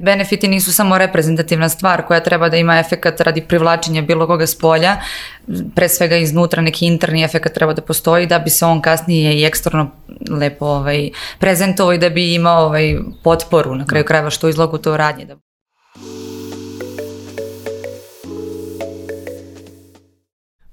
benefiti nisu samo reprezentativna stvar koja treba da ima efekat radi privlačenja bilo koga s polja, pre svega iznutra neki interni efekat treba da postoji da bi se on kasnije i eksterno lepo ovaj, prezentovao i da bi imao ovaj, potporu na kraju krajeva što izlogu to radnje. Da...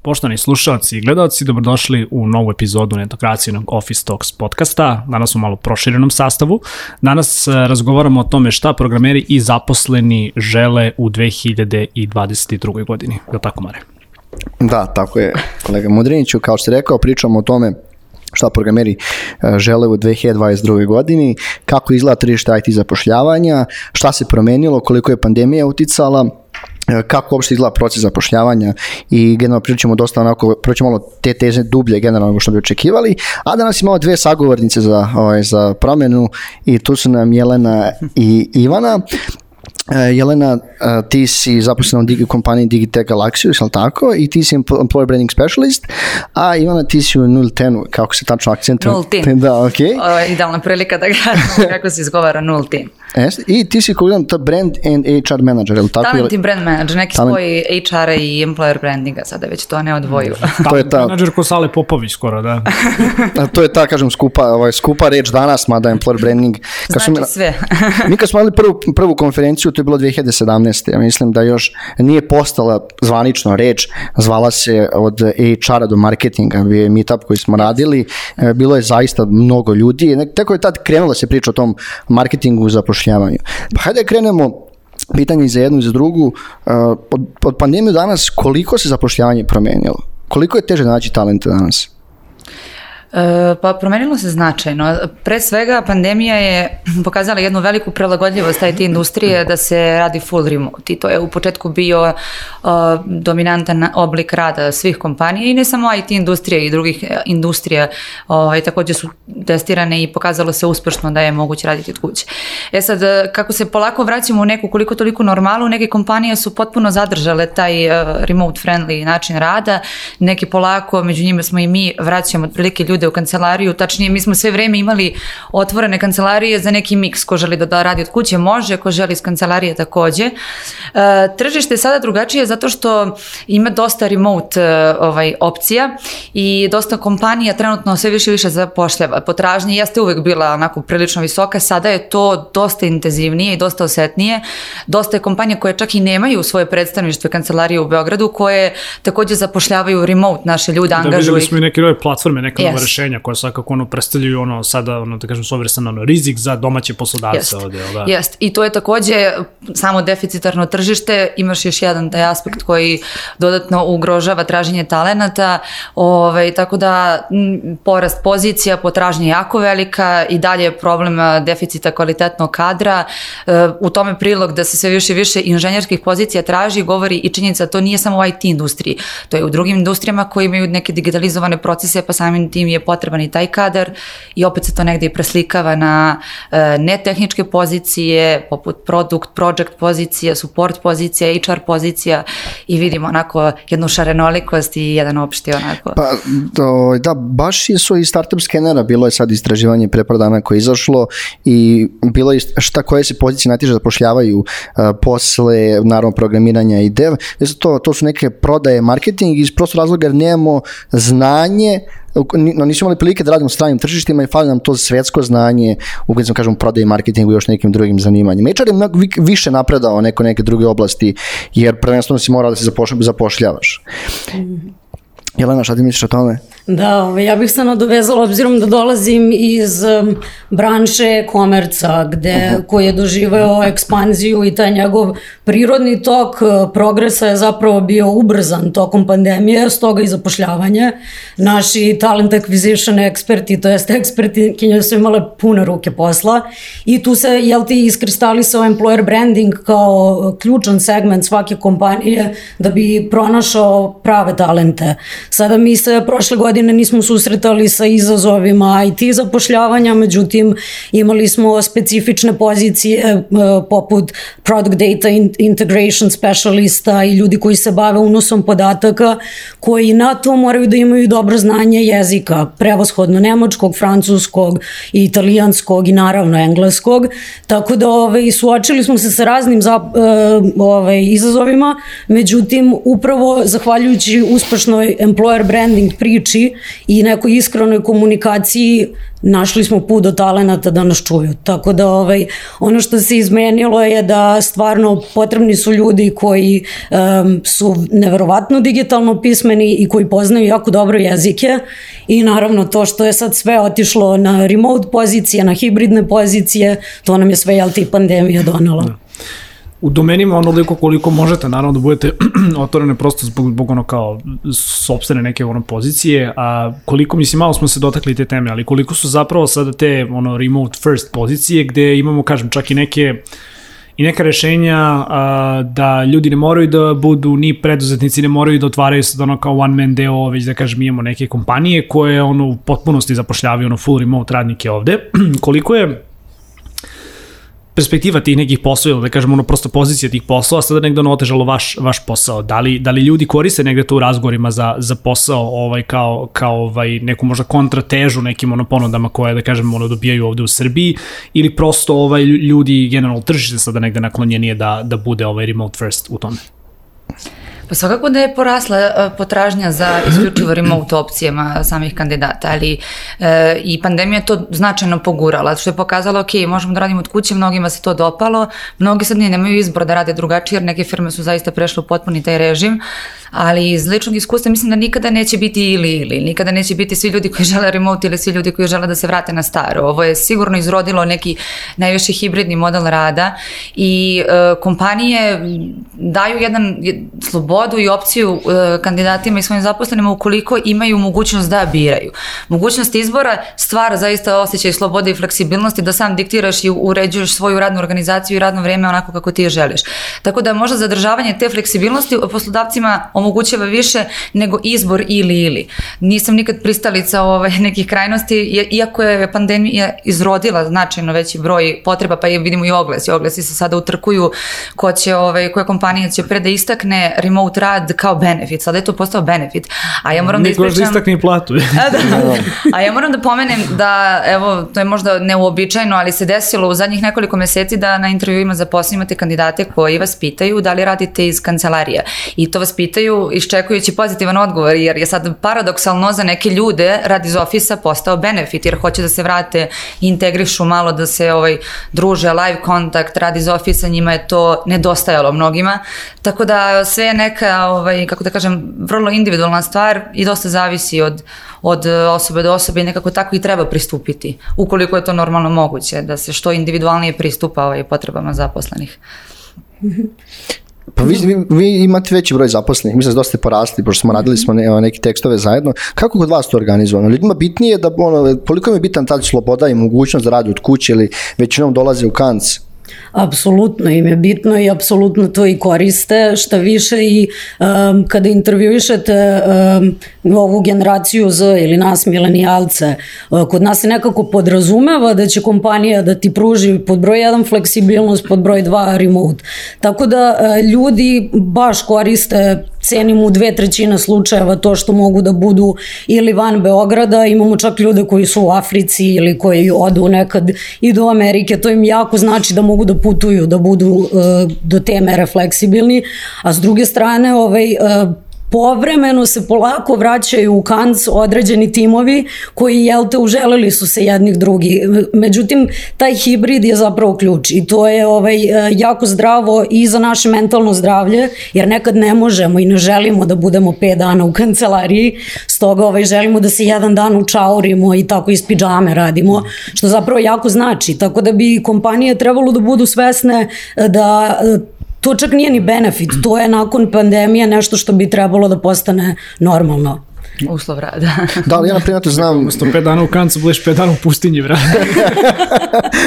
Poštovani slušalci i gledalci, dobrodošli u novu epizodu netokracijnog Office Talks podcasta. Danas u malo proširenom sastavu. Danas e, razgovaramo o tome šta programeri i zaposleni žele u 2022. godini. Je tako, Mare? Da, tako je, kolega Mudriniću. Kao što je rekao, pričamo o tome šta programeri e, žele u 2022. godini, kako izgleda tržište IT zapošljavanja, šta se promenilo, koliko je pandemija uticala, kako uopšte izgleda proces zapošljavanja i generalno pričamo dosta onako, proćemo malo te teze dublje generalno što bi očekivali, a danas imamo dve sagovornice za, ovaj, za promenu i tu su nam Jelena i Ivana. E, Jelena, e, ti si zaposlena u digi, kompaniji Digitech Galaxius, ali tako? I ti si employer branding specialist, a Ivana, ti si u 010, kako se tačno akcentuje? 010. Da, okej. Okay. Idealna prilika da gledamo kako se izgovara 010. Yes. I ti si koliko to brand and HR manager, ili tako? Talent i brand manager, neki Talent... spoj HR-a i employer brandinga, sada već to ne odvoju. to je ta... Manager ko Sale Popović skoro, da. a to je ta, kažem, skupa, ovaj, skupa reč danas, mada employer branding. Kad znači mi, sve. mi kad smo imali prvu, prvu konferenciju, to je bilo 2017. Ja mislim da još nije postala zvanično reč, zvala se od HR-a do marketinga, bio je meetup koji smo radili, e, bilo je zaista mnogo ljudi, tako je tad krenula se priča o tom marketingu za zapošljavanju. Pa hajde da krenemo pitanje za jednu i za drugu. Uh, od, od pandemiju danas koliko se zapošljavanje promenilo? Koliko je teže naći talente danas? E, pa promenilo se značajno. Pre svega pandemija je pokazala jednu veliku prelagodljivost IT industrije da se radi full remote i to je u početku bio uh, dominantan oblik rada svih kompanija i ne samo IT industrije i drugih e, industrija ovaj, takođe su testirane i pokazalo se uspešno da je moguće raditi od kuće. E sad, kako se polako vraćamo u neku koliko toliko normalu, neke kompanije su potpuno zadržale taj remote friendly način rada, neki polako, među njima smo i mi, vraćamo otprilike ljude u kancelariju, tačnije mi smo sve vreme imali otvorene kancelarije za neki miks, ko želi da, da radi od kuće može, ko želi iz kancelarije takođe. E, tržište je sada drugačije zato što ima dosta remote e, ovaj, opcija i dosta kompanija trenutno sve više i više zapošljava. Potražnja jeste uvek bila onako prilično visoka, sada je to dosta intenzivnije i dosta osetnije. Dosta je kompanija koje čak i nemaju svoje predstavništve kancelarije u Beogradu koje takođe zapošljavaju remote naše ljude, da, angažuju. Da, videli smo i neke nove platforme, neka yes. nova rešenja koja svakako ono predstavljaju ono sada ono da kažem sovrsan ono rizik za domaće poslodavce Jest. ovde, da. Jest. I to je takođe samo deficitarno tržište, imaš još jedan taj aspekt koji dodatno ugrožava traženje talenata, ovaj tako da m, porast pozicija, potražnja je jako velika i dalje je problem deficita kvalitetnog kadra. E, u tome prilog da se sve više i više inženjerskih pozicija traži govori i činjenica da to nije samo u IT industriji, to je u drugim industrijama koji imaju neke digitalizovane procese pa samim tim je potreban i taj kadar i opet se to negde i preslikava na e, netehničke pozicije, poput produkt, project pozicija, support pozicija, HR pozicija i vidimo onako jednu šarenolikost i jedan opšti onako. Pa do, da, baš su i startup skenera, bilo je sad istraživanje pre par dana koje je izašlo i bilo je šta koje se pozicije najteže zapošljavaju uh, posle naravno programiranja i dev. To, to su neke prodaje, marketing iz prosto razloga jer nemamo znanje no, nismo imali prilike da radimo stranim tržištima i fali nam to svetsko znanje u kada kažem prodaji, marketingu i još nekim drugim zanimanjima. HR je mnogo više napredao neko neke druge oblasti jer prvenstveno si morao da se zapošljavaš. -hmm. Jelena, šta ti misliš o tome? Da, ovaj, ja bih se nadovezala obzirom da dolazim iz um, branše komerca gde, uh -huh. koji je doživeo ekspanziju i taj njegov prirodni tok uh, progresa je zapravo bio ubrzan tokom pandemije, stoga i zapošljavanje. Naši talent acquisition eksperti, to jest eksperti kinje su imale pune ruke posla i tu se, jel ti, iskristalisao employer branding kao ključan segment svake kompanije da bi pronašao prave talente. Sada mi se prošle godine godine nismo susretali sa izazovima IT zapošljavanja, međutim imali smo specifične pozicije e, poput Product Data Integration Specialista i ljudi koji se bave unosom podataka, koji na to moraju da imaju dobro znanje jezika, prevashodno nemačkog, francuskog, italijanskog i naravno engleskog, tako da ovaj, suočili smo se sa raznim za, e, ovaj, izazovima, međutim upravo zahvaljujući uspešnoj employer branding priči i nekoj iskrenoj komunikaciji našli smo put do talenata da nas čuju. Tako da ovaj, ono što se izmenilo je da stvarno potrebni su ljudi koji um, su neverovatno digitalno pismeni i koji poznaju jako dobro jezike i naravno to što je sad sve otišlo na remote pozicije, na hibridne pozicije, to nam je sve, jel ti, pandemija donala. Da u domenima onoliko koliko možete, naravno da budete otvorene prosto zbog, zbog ono kao sobstvene neke ono pozicije, a koliko, mislim, malo smo se dotakli te teme, ali koliko su zapravo sada te ono remote first pozicije gde imamo, kažem, čak i neke i neka rešenja a, da ljudi ne moraju da budu ni preduzetnici, ne moraju da otvaraju sad ono kao one man deo, već da kažem imamo neke kompanije koje ono u potpunosti zapošljavaju ono full remote radnike ovde. koliko je perspektiva tih nekih poslova, da kažemo ono prosto pozicija tih poslova, sada negde ono otežalo vaš, vaš posao. Da li, da li ljudi koriste negde to u razgovorima za, za posao ovaj, kao, kao ovaj, neku možda kontratežu nekim ono ponudama koje, da kažemo, ono dobijaju ovde u Srbiji ili prosto ovaj, ljudi generalno tržište sada negde naklonjenije da, da bude ovaj remote first u tome? Pa svakako da je porasla e, potražnja za isključivo remote opcijama samih kandidata, ali e, i pandemija to značajno pogurala, što je pokazalo, ok, možemo da radimo od kuće, mnogima se to dopalo, mnogi sad nije, nemaju izbor da rade drugačije, jer neke firme su zaista prešle u potpuni taj režim, ali iz ličnog iskustva mislim da nikada neće biti ili ili, nikada neće biti svi ljudi koji žele remote ili svi ljudi koji žele da se vrate na staro. Ovo je sigurno izrodilo neki najviše hibridni model rada i e, kompanije daju jedan slobodu i opciju e, kandidatima i svojim zaposlenima ukoliko imaju mogućnost da biraju. Mogućnost izbora stvara zaista osjećaj slobode i fleksibilnosti da sam diktiraš i uređuješ svoju radnu organizaciju i radno vreme onako kako ti je želiš. Tako da možda zadržavanje te fleksibilnosti poslodavcima omogućava više nego izbor ili ili. Nisam nikad pristalica ovaj, nekih krajnosti, iako je pandemija izrodila značajno veći broj potreba, pa je vidimo i oglasi. Oglasi se sada utrkuju ko će, ovaj, koja kompanija će pre da istakne remote rad kao benefit. Sada je to postao benefit. A ja moram da ispričam... Niko da istakne i platu. A, da, a ja moram da pomenem da, evo, to je možda neuobičajno, ali se desilo u zadnjih nekoliko meseci da na intervjuima za posao imate kandidate koji vas pitaju da li radite iz kancelarija. I to vas pitaju iščekujući pozitivan odgovor, jer je sad paradoksalno za neke ljude rad iz ofisa postao benefit, jer hoće da se vrate integrišu malo, da se ovaj, druže, live kontakt, rad iz ofisa, njima je to nedostajalo mnogima. Tako da sve je neka, ovaj, kako da kažem, vrlo individualna stvar i dosta zavisi od, od osobe do osobe i nekako tako i treba pristupiti, ukoliko je to normalno moguće, da se što individualnije pristupa ovaj, potrebama zaposlenih. Pa vi, vi, imate veći broj zaposlenih, mislim da ste porasli, pošto smo radili smo ne, neke tekstove zajedno. Kako kod vas to organizovano? Ljudima bitnije da, ono, koliko je bitan ta sloboda i mogućnost da radi od kuće ili većinom dolaze u kanc? Apsolutno im je bitno i apsolutno to i koriste, šta više i um, kada intervjuišete um, ovu generaciju Z ili nas milenijalce, uh, kod nas se nekako podrazumeva da će kompanija da ti pruži pod broj 1 fleksibilnost, pod broj 2 remote. Tako da uh, ljudi baš koriste cenim u dve trećine slučajeva to što mogu da budu ili van Beograda, imamo čak ljude koji su u Africi ili koji odu nekad i do Amerike, to im jako znači da mogu da putuju, da budu uh, do te mere fleksibilni, a s druge strane ovaj, uh, povremeno se polako vraćaju u kanc određeni timovi koji, jel te, uželili su se jednih drugi. Međutim, taj hibrid je zapravo ključ i to je ovaj, jako zdravo i za naše mentalno zdravlje, jer nekad ne možemo i ne želimo da budemo 5 dana u kancelariji, stoga ovaj, želimo da se jedan dan učaurimo i tako iz pidžame radimo, što zapravo jako znači. Tako da bi kompanije trebalo da budu svesne da to čak nije ni benefit, to je nakon pandemije nešto što bi trebalo da postane normalno. Uslov rada. Da, ali ja na primjer to znam, Umesto 5 dana u kancu, budeš 5 dana u pustinji, brate.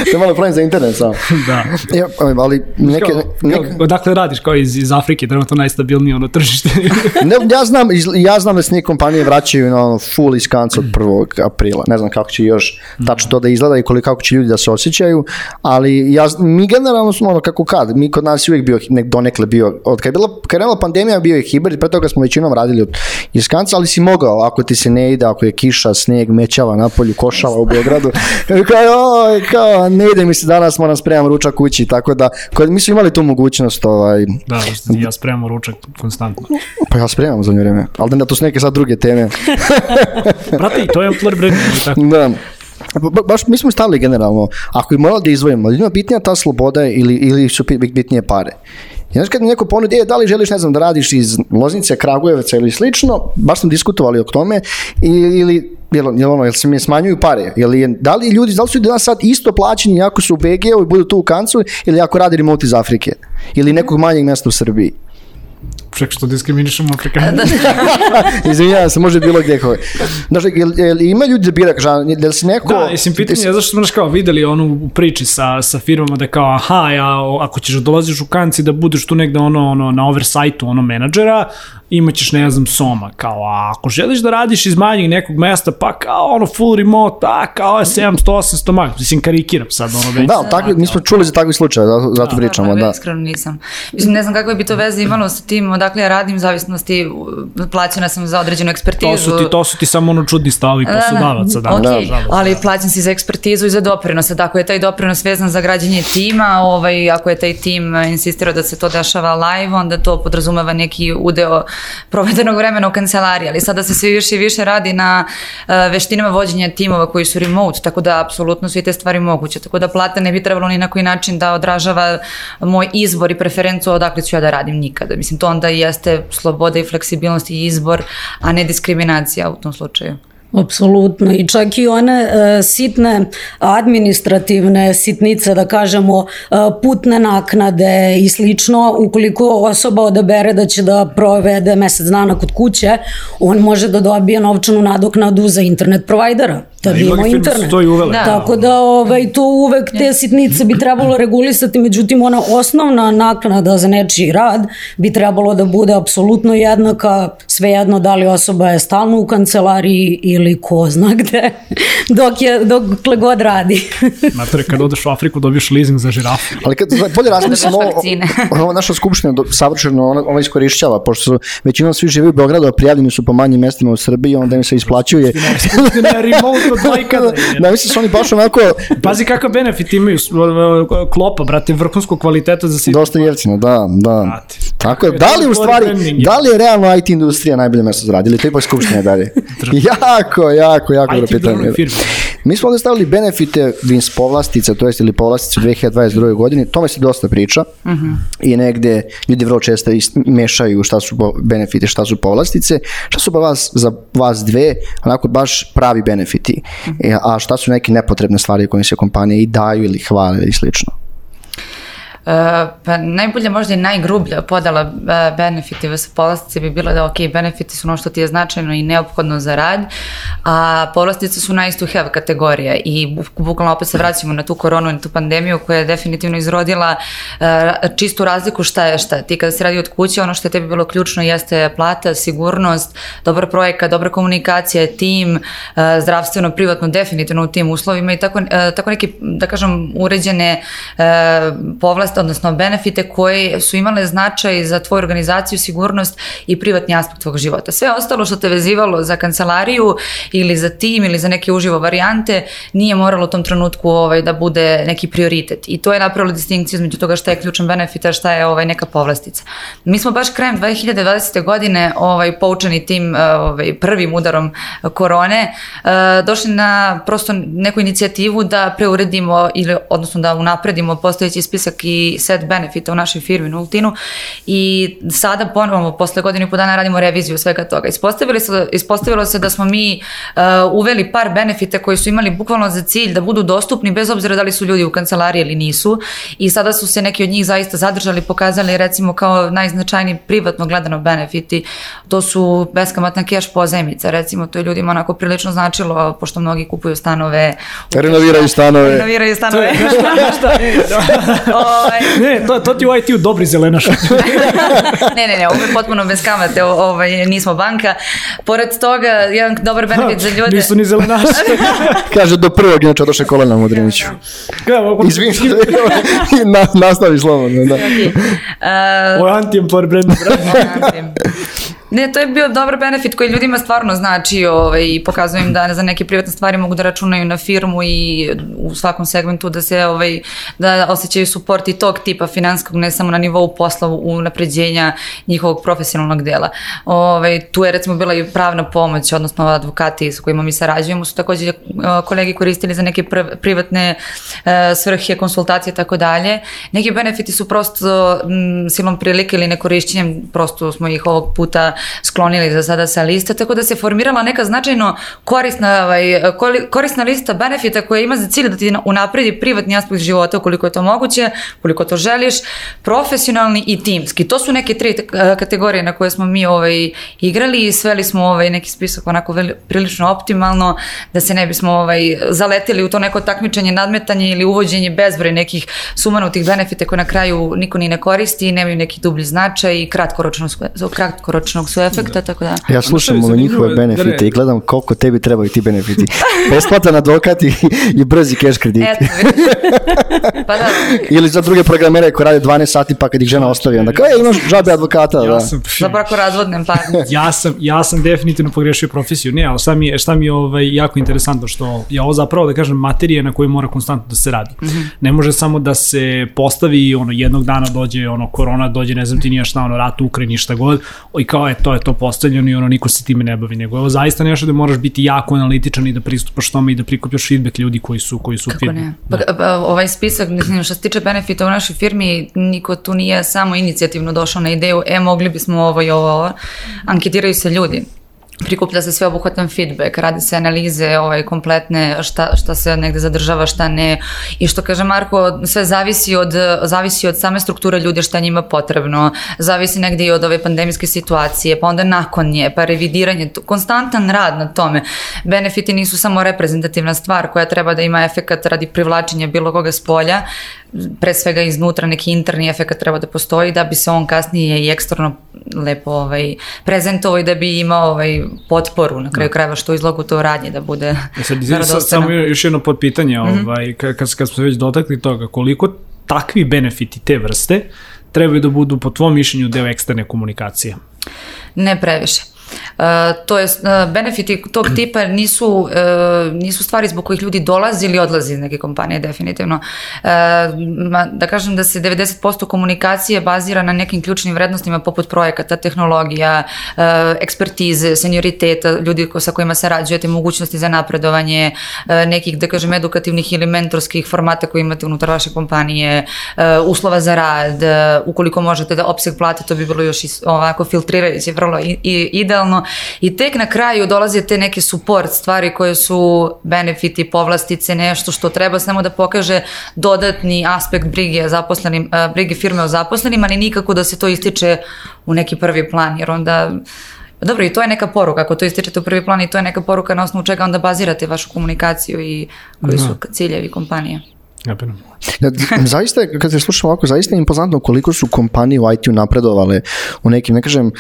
to je malo problem za internet samo. da. Ja, ali neke, Kao, neke, kao, odakle radiš, kao iz, iz Afrike, trenutno najstabilnije ono tržište. ne, ja znam, iz- ja znam da se neke kompanije vraćaju na ono full iz kanca od 1. aprila. Ne znam kako će još tačno to da izgleda i koliko kako će ljudi da se osjećaju, ali ja, mi generalno smo ono kako kad, mi kod nas je uvijek bio nek, donekle bio, od kad je bila, kad je krenula pandemija bio je hibrid, pre toga smo većinom radili od, iz kanca, ali si mogao, ako ti se ne ide, ako je kiša, snijeg, mećava na polju, košava u Beogradu, kao, oj, kao, ne ide mi se danas, moram spremam ručak kući, tako da, kod, mi smo imali tu mogućnost, ovaj, da, ja spremam ručak konstantno. pa ja spremam za vrijeme, ali da to su neke sad druge teme. Brate, to je employer branding, tako? Da. Ba- ba- baš mi smo stavili generalno, ako je moralo da izdvojimo, ljudima bitnija ta sloboda ili, ili su bitnije pare. Znaš kad mi neko ponudi, e, da li želiš, ne znam, da radiš iz Loznice, Kragujevaca ili slično, baš smo diskutovali o tome, ili jel, jel, ono, jel se mi smanjuju pare, jel, je, da li ljudi, da li su danas sad isto plaćeni ako su u BG-u i budu tu u kancu, ili ako radi remote iz Afrike, ili nekog manjeg mjesta u Srbiji. Ček, što diskriminišemo Afrikane. Izvinjavam se, može bilo gdje koji. Znaš, jel, jel ima ljudi da bira, kaže, jel si neko... Da, mislim, pitanje je zašto smo znaš kao videli onu u priči sa, sa firmama da kao, aha, ja, ako ćeš da dolaziš u kanci da budeš tu negde ono, ono na oversightu ono menadžera, imaćeš ne znam soma, kao, a ako želiš da radiš iz manjeg nekog mesta, pa kao ono full remote, a kao je 700, 800 max, mislim karikiram sad ono već. Da, takvi, mi smo čuli za takvi slučaje, zato, zato pričamo, Stvarno, da. Iskreno nisam. Mislim, ne znam kakve bi to veze imalo sa tim odakle ja radim, zavisnosti, plaćena sam za određenu ekspertizu. To su ti, to su ti samo ono čudni stavovi poslodavaca, da, ok, nažalost. ali plaćam si za ekspertizu i za doprinose. Ako je taj doprinos vezan za građenje tima, ovaj, ako je taj tim insistirao da se to dešava live, onda to podrazumeva neki udeo provedenog vremena u kancelariji. Ali sada se sve više i više radi na eh, veštinama vođenja timova koji su remote, tako da apsolutno su i te stvari moguće. Tako da plata ne bi trebalo ni na koji način da odražava moj izbor i preferencu odakle ću ja da radim nikada. Mislim, to onda jeste sloboda i fleksibilnost i izbor, a ne diskriminacija u tom slučaju. Apsolutno. I čak i one e, sitne administrativne sitnice, da kažemo, e, putne naknade i slično, ukoliko osoba odabere da će da provede mesec dana kod kuće, on može da dobije novčanu nadoknadu za internet provajdera, da bi i imao internet. to i uvele. Da. Tako da ovaj, to uvek te sitnice bi trebalo regulisati, međutim ona osnovna naknada za nečiji rad bi trebalo da bude apsolutno jednaka, svejedno da li osoba je stalno u kancelariji ili ko zna gde, dok je, dokle god radi. Znate, kad odeš u Afriku dobiješ leasing za žirafu. Ali kad bolje razmislimo, Dobijaš ovo, ovo naša skupština do, savršeno ona, ona iskorišćava, pošto su većinom svi živi u Beogradu, a prijavljeni su po manjim mestima u Srbiji, onda im se isplaćuje. Skupština je remote od bajkada. da, da su oni baš onako Pazi kakav benefit imaju, klopa, brate, vrhunskog kvaliteta za sitno. dosta jeftino, da, da. Brate. Tako je, da li u stvari, da li je realno IT industrija najbolje mesto za rad, ili to ipak skupština dalje? jako, jako, jako IT dobro pitanje. Mi smo ovdje stavili benefite VINS povlastica, to jest ili povlastice u 2022. godini, tome se dosta priča. I negde ljudi vrlo često mešaju šta su benefite, šta su povlastice, šta su pa vas, za vas dve, onako baš pravi benefiti, E, a šta su neke nepotrebne stvari koje se kompanije i daju ili hvale ili slično. E, pa najbolje možda i najgrublja podala e, benefitive sa povlastice bi bilo da ok, benefiti su ono što ti je značajno i neophodno za rad, a povlastice su nice to have kategorija i buk- bukvalno opet se vraćamo na tu koronu i tu pandemiju koja je definitivno izrodila e, čistu razliku šta je šta. Ti kada se radi od kuće, ono što je tebi bilo ključno jeste plata, sigurnost, dobar projekat, dobra komunikacija, tim, zdravstveno, privatno, definitivno u tim uslovima i tako, tako neke, da kažem, uređene e, povlaste, odnosno benefite koje su imale značaj za tvoju organizaciju, sigurnost i privatni aspekt tvog života. Sve ostalo što te vezivalo za kancelariju ili za tim ili za neke uživo varijante nije moralo u tom trenutku ovaj, da bude neki prioritet. I to je napravilo distinkciju između toga šta je ključan benefit, a šta je ovaj, neka povlastica. Mi smo baš krajem 2020. godine ovaj, poučeni tim ovaj, prvim udarom korone eh, došli na prosto neku inicijativu da preuredimo ili odnosno da unapredimo postojeći spisak i neki set benefita u našoj firmi Nultinu i sada ponovno posle godinu i po dana radimo reviziju svega toga. Ispostavilo se, ispostavilo se da smo mi uh, uveli par benefita koji su imali bukvalno za cilj da budu dostupni bez obzira da li su ljudi u kancelariji ili nisu i sada su se neki od njih zaista zadržali, pokazali recimo kao najznačajniji privatno gledano benefiti. To su beskamatna keš pozajmica, recimo to je ljudima onako prilično značilo pošto mnogi kupuju stanove. Renoviraju stanove. Renoviraju stanove. Ovaj. ne, to, to ti u IT-u dobri zelenaš. ne, ne, ne, ovo je potpuno bez kamate, ovaj, nismo banka. Pored toga, jedan dobar benefit za ljude... Nisu ni zelenaši. Kaže, do prvog, inače odoše kolena Mudriniću. Izvim se, na, nastavi slobodno, da. Okay. Uh, Ovo je anti-employer brand. Ne, to je bio dobar benefit koji ljudima stvarno znači ovaj, i pokazujem im da za neke privatne stvari mogu da računaju na firmu i u svakom segmentu da se ovaj, da osjećaju suport i tog tipa finanskog, ne samo na nivou posla u napređenja njihovog profesionalnog dela. Ovaj, tu je recimo bila i pravna pomoć, odnosno advokati sa kojima mi sarađujemo su takođe kolegi koristili za neke pr privatne e, svrhe, konsultacije i tako dalje. Neki benefiti su prosto m, silom prilike ili nekorišćenjem, prosto smo ih ovog puta sklonili za sada sa liste, tako da se formirala neka značajno korisna, ovaj, korisna lista benefita koja ima za cilj da ti unapredi privatni aspekt života ukoliko je to moguće, koliko to želiš, profesionalni i timski. To su neke tri kategorije na koje smo mi ovaj, igrali i sveli smo ovaj, neki spisak onako veli, prilično optimalno da se ne bismo ovaj, zaletili u to neko takmičenje, nadmetanje ili uvođenje bezbroj nekih sumanutih benefita koje na kraju niko ni ne koristi i nemaju neki dublji značaj i kratkoročnog, kratkoročnog su efekta, tako da. Ja slušam ove njihove benefite i gledam koliko tebi trebaju ti benefiti. Besplatan advokat i, i brzi cash kredit. Eto, pa da. Ili za druge programere koji rade 12 sati pa kad ih žena ostavi, onda kao, e, imaš žabe advokata. Ja da. sam, za brako razvodnem parnicu. ja, sam, ja sam definitivno pogrešio profesiju. Ne, ali šta mi je, šta mi je ovaj, jako interesantno što je ovo zapravo, da kažem, materija na kojoj mora konstantno da se radi. Mm -hmm. Ne može samo da se postavi ono, jednog dana dođe ono, korona, dođe ne znam ti nije šta, ono, rat u Ukrajini, šta god, i kao je, to je to postavljeno i ono niko se time ne bavi, nego ovo zaista nešto da moraš biti jako analitičan i da pristupaš tome i da prikupljaš feedback ljudi koji su koji su u firmi. Ne? Pa, da. Pa, ovaj spisak, što se tiče benefita u našoj firmi, niko tu nije samo inicijativno došao na ideju, e, mogli bismo ovo i ovo, ovo. Anketiraju se ljudi prikuplja se sveobuhvatan feedback, radi se analize ovaj, kompletne, šta, šta se negde zadržava, šta ne. I što kaže Marko, sve zavisi od, zavisi od same strukture ljudi šta njima potrebno, zavisi negde i od ove pandemijske situacije, pa onda nakon nje, pa revidiranje, konstantan rad na tome. Benefiti nisu samo reprezentativna stvar koja treba da ima efekat radi privlačenja bilo koga s polja, pre svega iznutra neki interni efekt treba da postoji da bi se on kasnije i eksterno lepo ovaj, prezentovao i da bi imao ovaj, potporu na kraju da. krajeva što izlogu to radnje da bude e sad, sad, samo još jedno podpitanje mm -hmm. ovaj, kad, kad smo već dotakli toga koliko takvi benefiti te vrste trebaju da budu po tvom mišljenju deo eksterne komunikacije? Ne previše. Uh, to je uh, benefiti tog tipa nisu, uh, nisu stvari zbog kojih ljudi dolaze ili odlaze iz neke kompanije definitivno. Da kažem da se 90% komunikacije bazira na nekim ključnim vrednostima poput projekata, tehnologija, ekspertize, senioriteta, ljudi sa kojima se rađujete, mogućnosti za napredovanje, nekih, da kažem, edukativnih ili mentorskih formata koje imate unutar vaše kompanije, uslova za rad, ukoliko možete da opseg plate, to bi bilo još ovako filtrirajuće, vrlo idealno idealno i tek na kraju dolaze te neke support stvari koje su benefiti, povlastice, nešto što treba samo da pokaže dodatni aspekt brige, zaposlenim, brige firme o zaposlenim, ali nikako da se to ističe u neki prvi plan, jer onda Dobro, i to je neka poruka, ako to ističete u prvi plan i to je neka poruka na osnovu čega onda bazirate vašu komunikaciju i koji su da. ciljevi kompanije. Napredno. zaista, kad se slušamo ovako, zaista je impozantno koliko su kompanije u IT-u napredovale u nekim, ne kažem,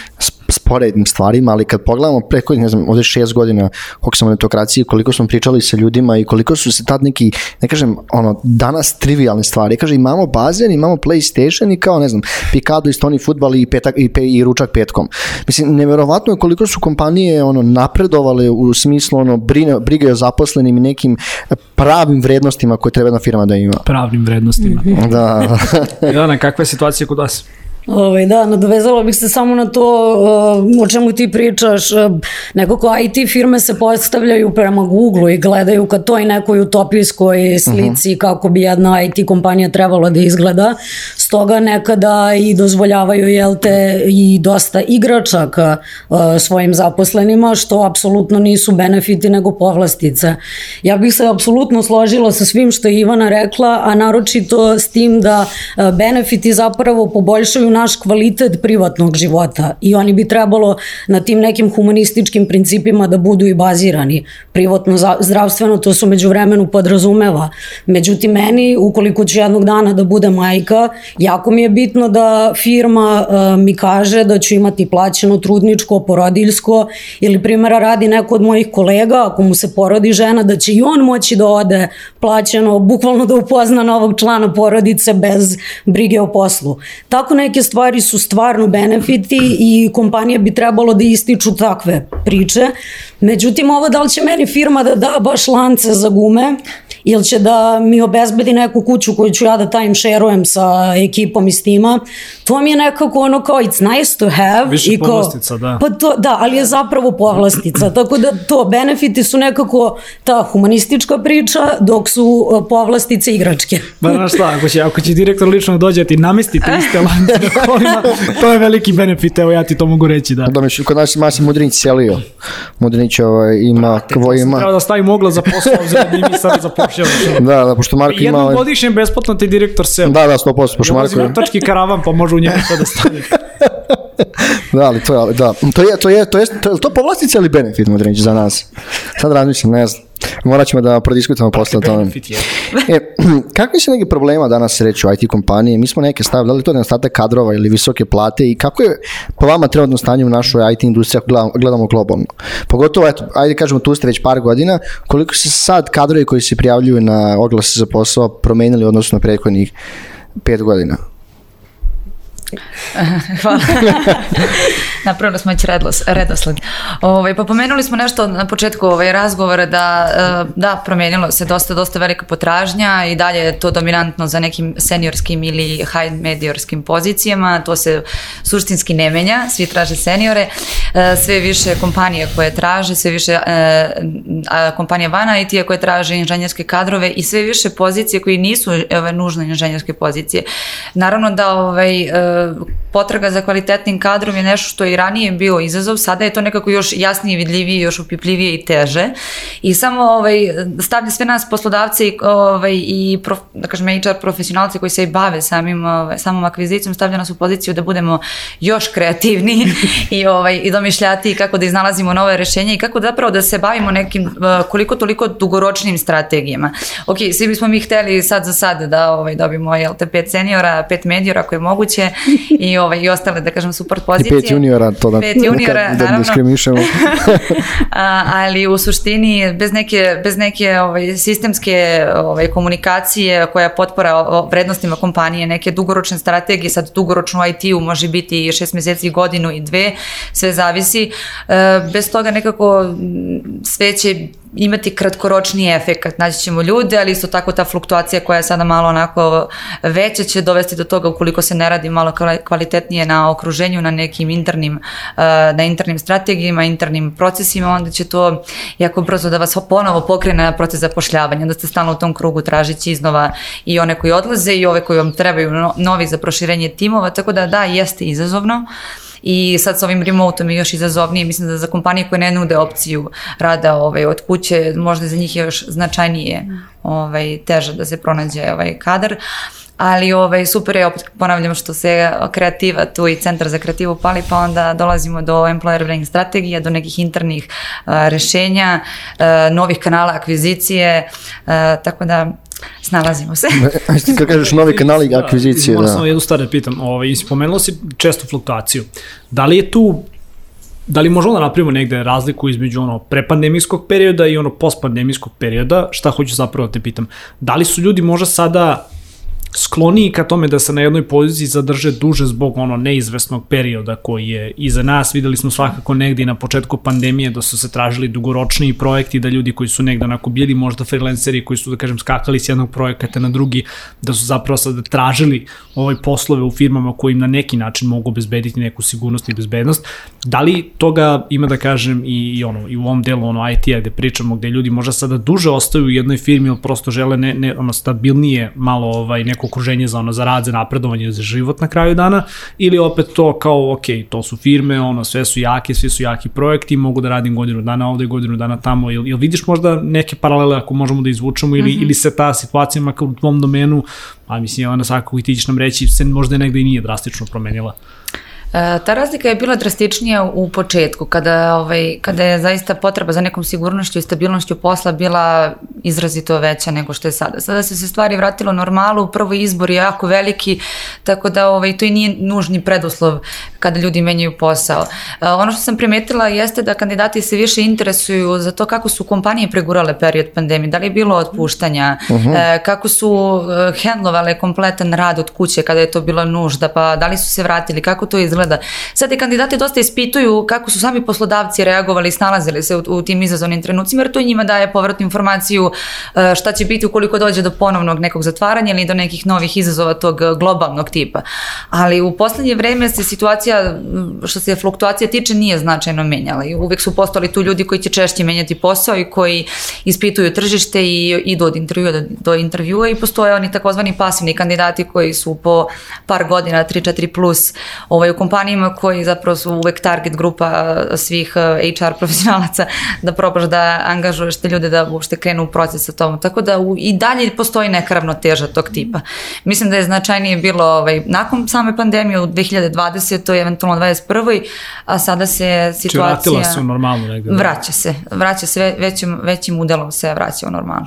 sporednim stvarima, ali kad pogledamo preko, ne znam, ovde šest godina koliko sam u netokraciji, koliko smo pričali sa ljudima i koliko su se tad neki, ne kažem, ono, danas trivialne stvari. Kaže, imamo bazen, imamo PlayStation i kao, ne znam, Picado i Stony Football i, petak, i, pe, i ručak petkom. Mislim, neverovatno je koliko su kompanije ono, napredovale u smislu ono, brine, brige o zaposlenim i nekim pravim vrednostima koje treba jedna firma da ima. Pravnim vrednostima. da. Jana, kakva je situacija kod vas? Ovaj, da, nadovezala bih se samo na to uh, o čemu ti pričaš. Uh, nekako IT firme se postavljaju prema Google i gledaju ka toj nekoj utopijskoj slici uh -huh. kako bi jedna IT kompanija trebala da izgleda. Stoga nekada i dozvoljavaju jel te, i dosta igračaka uh, svojim zaposlenima, što apsolutno nisu benefiti nego povlastice. Ja bih se apsolutno složila sa svim što je Ivana rekla, a naročito s tim da uh, benefiti zapravo poboljšaju naš kvalitet privatnog života i oni bi trebalo na tim nekim humanističkim principima da budu i bazirani. Privatno zdravstveno to su među vremenu podrazumeva. Međutim, meni, ukoliko ću jednog dana da bude majka, jako mi je bitno da firma uh, mi kaže da ću imati plaćeno trudničko, porodiljsko ili primjera radi neko od mojih kolega, ako mu se porodi žena, da će i on moći da ode plaćeno, bukvalno da upozna novog člana porodice bez brige o poslu. Tako neke stvari su stvarno benefiti i kompanije bi trebalo da ističu takve priče. Međutim, ovo da li će meni firma da da baš lance za gume, ili će da mi obezbedi neku kuću koju ću ja da time share sa ekipom iz tima, to mi je nekako ono kao it's nice to have. Više i ko, povlastica, da. Pa to, da, ali je zapravo povlastica, tako da to benefiti su nekako ta humanistička priča, dok su povlastice igračke. Ba, znaš šta, ako će, ako će direktor lično dođe ti namestite iste lance na kolima, to je veliki benefit, evo ja ti to mogu reći, da. Da mi kod nas Masi Mudrinić selio. Mudrinić ovaj, ima, kvo ima. Treba da stavim oglas za posao, obzirom da mi sad zapošljamo. Da, da, pošto Marko ima... Jednom ovaj- godišnjem besplatno ti direktor seo. Da, da, 100%, pošto Marko... Ja tački karavan, pa može u njemu to da stavi. da, ali to je, da, to je, to je, to je, to je to povlastica ili benefit, Mudrinić, za nas? Sad razmišljam, ne znam. Morat ćemo da prodiskutamo posle o tome. E, kakvi su neki problema danas sreću IT kompanije? Mi smo neke stavili, da li to nedostatak kadrova ili visoke plate i kako je po vama trenutno stanje u našoj IT industriji ako gledamo, gledamo globalno? Pogotovo, eto, ajde kažemo tu ste već par godina, koliko se sad kadrovi koji se prijavljuju na oglase za posao promenili odnosno prethodnih pet godina? Hvala. Napravili smo već redosled. Ovaj, pa pomenuli smo nešto na početku ovaj, razgovora da, eh, da, promenilo se dosta, dosta velika potražnja i dalje je to dominantno za nekim seniorskim ili high mediorskim pozicijama. To se suštinski ne menja, svi traže seniore. Eh, sve više kompanije koje traže, sve više eh, kompanija vana IT-a koje traže inženjerske kadrove i sve više pozicije koji nisu ovaj, nužno inženjerske pozicije. Naravno da ovaj, potraga za kvalitetnim kadrom je nešto što je i ranije bio izazov, sada je to nekako još jasnije, vidljivije, još upipljivije i teže. I samo ovaj, stavlja sve nas poslodavce i, ovaj, i prof, da kažem, HR profesionalci koji se i bave samim, ovaj, samom akvizicijom, stavlja nas u poziciju da budemo još kreativni i, ovaj, i domišljati kako da iznalazimo nove rešenja i kako zapravo da se bavimo nekim uh, koliko toliko dugoročnim strategijama. Ok, svi bismo mi hteli sad za sad da ovaj, dobimo jel te, pet seniora, pet medijora ako je moguće i, ovaj, i ostale, da kažem, support pozicije. I pet juniora, to da, pet juniora, da, da diskriminišemo. ali u suštini, bez neke, bez neke ovaj, sistemske ovaj, komunikacije koja je potpora o vrednostima kompanije, neke dugoročne strategije, sad dugoročno IT-u može biti šest meseci, godinu i dve, sve zavisi. E, bez toga nekako sve će imati kratkoročni efekt, naći ćemo ljude, ali isto tako ta fluktuacija koja je sada malo onako veća će dovesti do toga ukoliko se ne radi malo kvalitetnije na okruženju, na nekim internim, uh, na internim strategijama, internim procesima, onda će to jako brzo da vas ponovo pokrene na proces zapošljavanja, da ste stalno u tom krugu tražići iznova i one koji odlaze i ove koji vam trebaju novi za proširenje timova, tako da da, jeste izazovno. Uh, i sad sa ovim remotom je još izazovnije, mislim da za kompanije koje ne nude opciju rada ovaj, od kuće, možda za njih je još značajnije ovaj, teže da se pronađe ovaj kadar, ali ovaj, super je, opet ponavljam što se kreativa tu i centar za kreativu pali, pa onda dolazimo do employer branding strategija, do nekih internih uh, rešenja, uh, novih kanala akvizicije, uh, tako da snalazimo se. Ti kad kažeš novi kanali da, akvizicije, da. Samo jednu stvar da pitam, ovaj, spomenulo si često fluktuaciju. Da li je tu da li možemo da napravimo negde razliku između ono prepandemijskog perioda i ono postpandemijskog perioda, šta hoću zapravo da te pitam, da li su ljudi možda sada skloniji ka tome da se na jednoj poziciji zadrže duže zbog ono neizvesnog perioda koji je iza nas. Videli smo svakako negdje na početku pandemije da su se tražili dugoročniji projekti, da ljudi koji su negde onako bili možda freelanceri koji su da kažem skakali s jednog projekata na drugi, da su zapravo sad tražili ovaj poslove u firmama koji im na neki način mogu obezbediti neku sigurnost i bezbednost. Da li toga ima da kažem i, i ono i u ovom delu ono IT-a gde pričamo gde ljudi možda sada duže ostaju u jednoj firmi ili prosto žele ne, ne ono stabilnije malo ovaj neko okruženje za ono za rad, za napredovanje, za život na kraju dana ili opet to kao ok, to su firme, ono sve su jake, svi su jaki projekti, mogu da radim godinu dana ovde, godinu dana tamo. Ili, ili vidiš možda neke paralele ako možemo da izvučemo ili, mm -hmm. ili se ta situacija makar u tvom domenu, a mislim ona svakako i ti ćeš nam reći, se možda negde i nije drastično promenila. E, ta razlika je bila drastičnija u početku, kada, ovaj, kada je zaista potreba za nekom sigurnošću i stabilnošću posla bila izrazito veća nego što je sada. Sada se se stvari vratilo normalu, prvo izbor je jako veliki, tako da ovaj, to i nije nužni preduslov kada ljudi menjaju posao. E, ono što sam primetila jeste da kandidati se više interesuju za to kako su kompanije pregurale period pandemije, da li je bilo otpuštanja, uh mhm. -huh. E, kako su hendlovale kompletan rad od kuće kada je to bila nužda, pa da li su se vratili, kako to izgleda izgleda. Sad i kandidati dosta ispituju kako su sami poslodavci reagovali i snalazili se u, u tim izazovnim trenucima, jer to njima daje povratnu informaciju e, šta će biti ukoliko dođe do ponovnog nekog zatvaranja ili do nekih novih izazova tog globalnog tipa. Ali u poslednje vreme se situacija, što se fluktuacija tiče, nije značajno menjala i uvek su postali tu ljudi koji će češće menjati posao i koji ispituju tržište i idu od intervjua do, do intervjua i postoje oni takozvani pasivni kandidati koji su po par godina, 3-4 plus ovaj, u kompanijama koji zapravo su uvek target grupa svih HR profesionalaca da probaš da angažuješ te ljude da uopšte krenu u proces sa tom. Tako da u, i dalje postoji neka ravnoteža tog tipa. Mislim da je značajnije bilo ovaj, nakon same pandemije u 2020. i eventualno 2021. A sada se situacija... Či vratila se u normalno negde. Vraća se. Vraća se većim, većim udelom se vraća u normalno.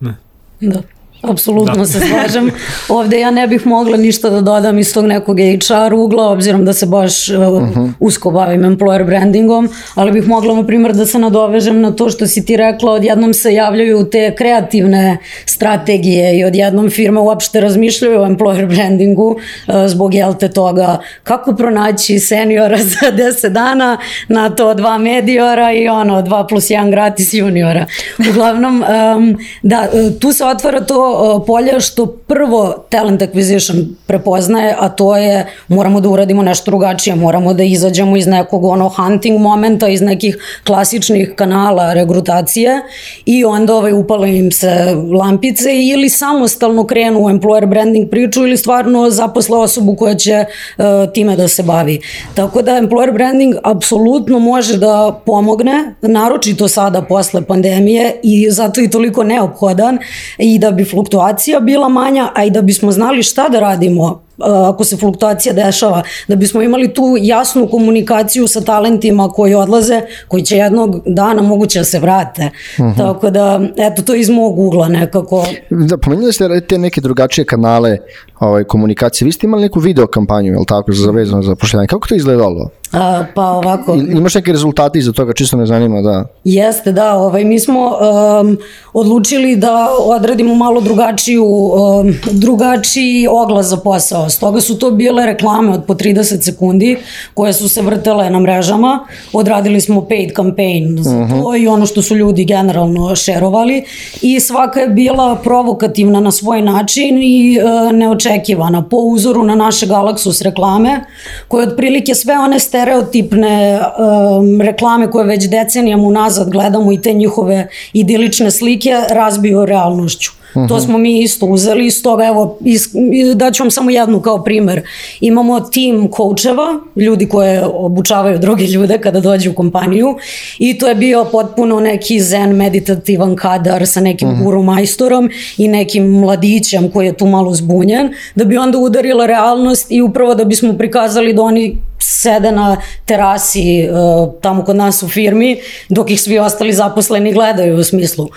Ne. Da. Apsolutno da. se slažem. Ovde ja ne bih mogla ništa da dodam iz tog nekog HR ugla, obzirom da se baš uh, -huh. usko bavim employer brandingom, ali bih mogla, na primjer, da se nadovežem na to što si ti rekla, odjednom se javljaju te kreativne strategije i odjednom firme uopšte razmišljaju o employer brandingu uh, zbog, jel te, toga kako pronaći seniora za 10 dana na to dva mediora i ono, 2 plus 1 gratis juniora. Uglavnom, um, da, tu se otvara to polje što prvo talent acquisition prepoznaje, a to je moramo da uradimo nešto drugačije, moramo da izađemo iz nekog ono hunting momenta, iz nekih klasičnih kanala regrutacije i onda ovaj, upale im se lampice ili samostalno krenu u employer branding priču ili stvarno zaposle osobu koja će uh, time da se bavi. Tako da employer branding apsolutno može da pomogne, naročito sada posle pandemije i zato je toliko neophodan i da bi fluktuacija bila manja, a i da bismo znali šta da radimo ako se fluktuacija dešava, da bismo imali tu jasnu komunikaciju sa talentima koji odlaze, koji će jednog dana moguće da se vrate. Uh mhm. -huh. Tako da, eto, to iz mog ugla nekako. Da, pomenuli ste te neke drugačije kanale ovaj, komunikacije. Vi ste imali neku video kampanju, je li tako, za vezano za pošljanje. Kako to izgledalo? A, pa ovako... I, imaš neke rezultate iza toga, čisto me zanima, da. Jeste, da, ovaj, mi smo um, odlučili da odradimo malo drugačiju, um, drugačiji oglas za posao. Stoga su to bile reklame od po 30 sekundi koje su se vrtele na mrežama. Odradili smo paid campaign za uh -huh. to mhm. i ono što su ljudi generalno šerovali i svaka je bila provokativna na svoj način i uh, neočekivana po uzoru na naše Galaxus reklame koje otprilike sve one ste stereotipne um, reklame koje već decenijama unazad gledamo i te njihove idilične slike razbiju realnošću. Uh -huh. To smo mi isto uzeli, iz toga evo, is, daću vam samo jednu kao primer. Imamo tim coacheva, ljudi koje obučavaju druge ljude kada dođu u kompaniju i to je bio potpuno neki zen meditativan kadar sa nekim uh mhm. -huh. guru majstorom i nekim mladićem koji je tu malo zbunjen, da bi onda udarila realnost i upravo da bismo prikazali da oni sede na terasi uh, tamo kod nas u firmi, dok ih svi ostali zaposleni gledaju u smislu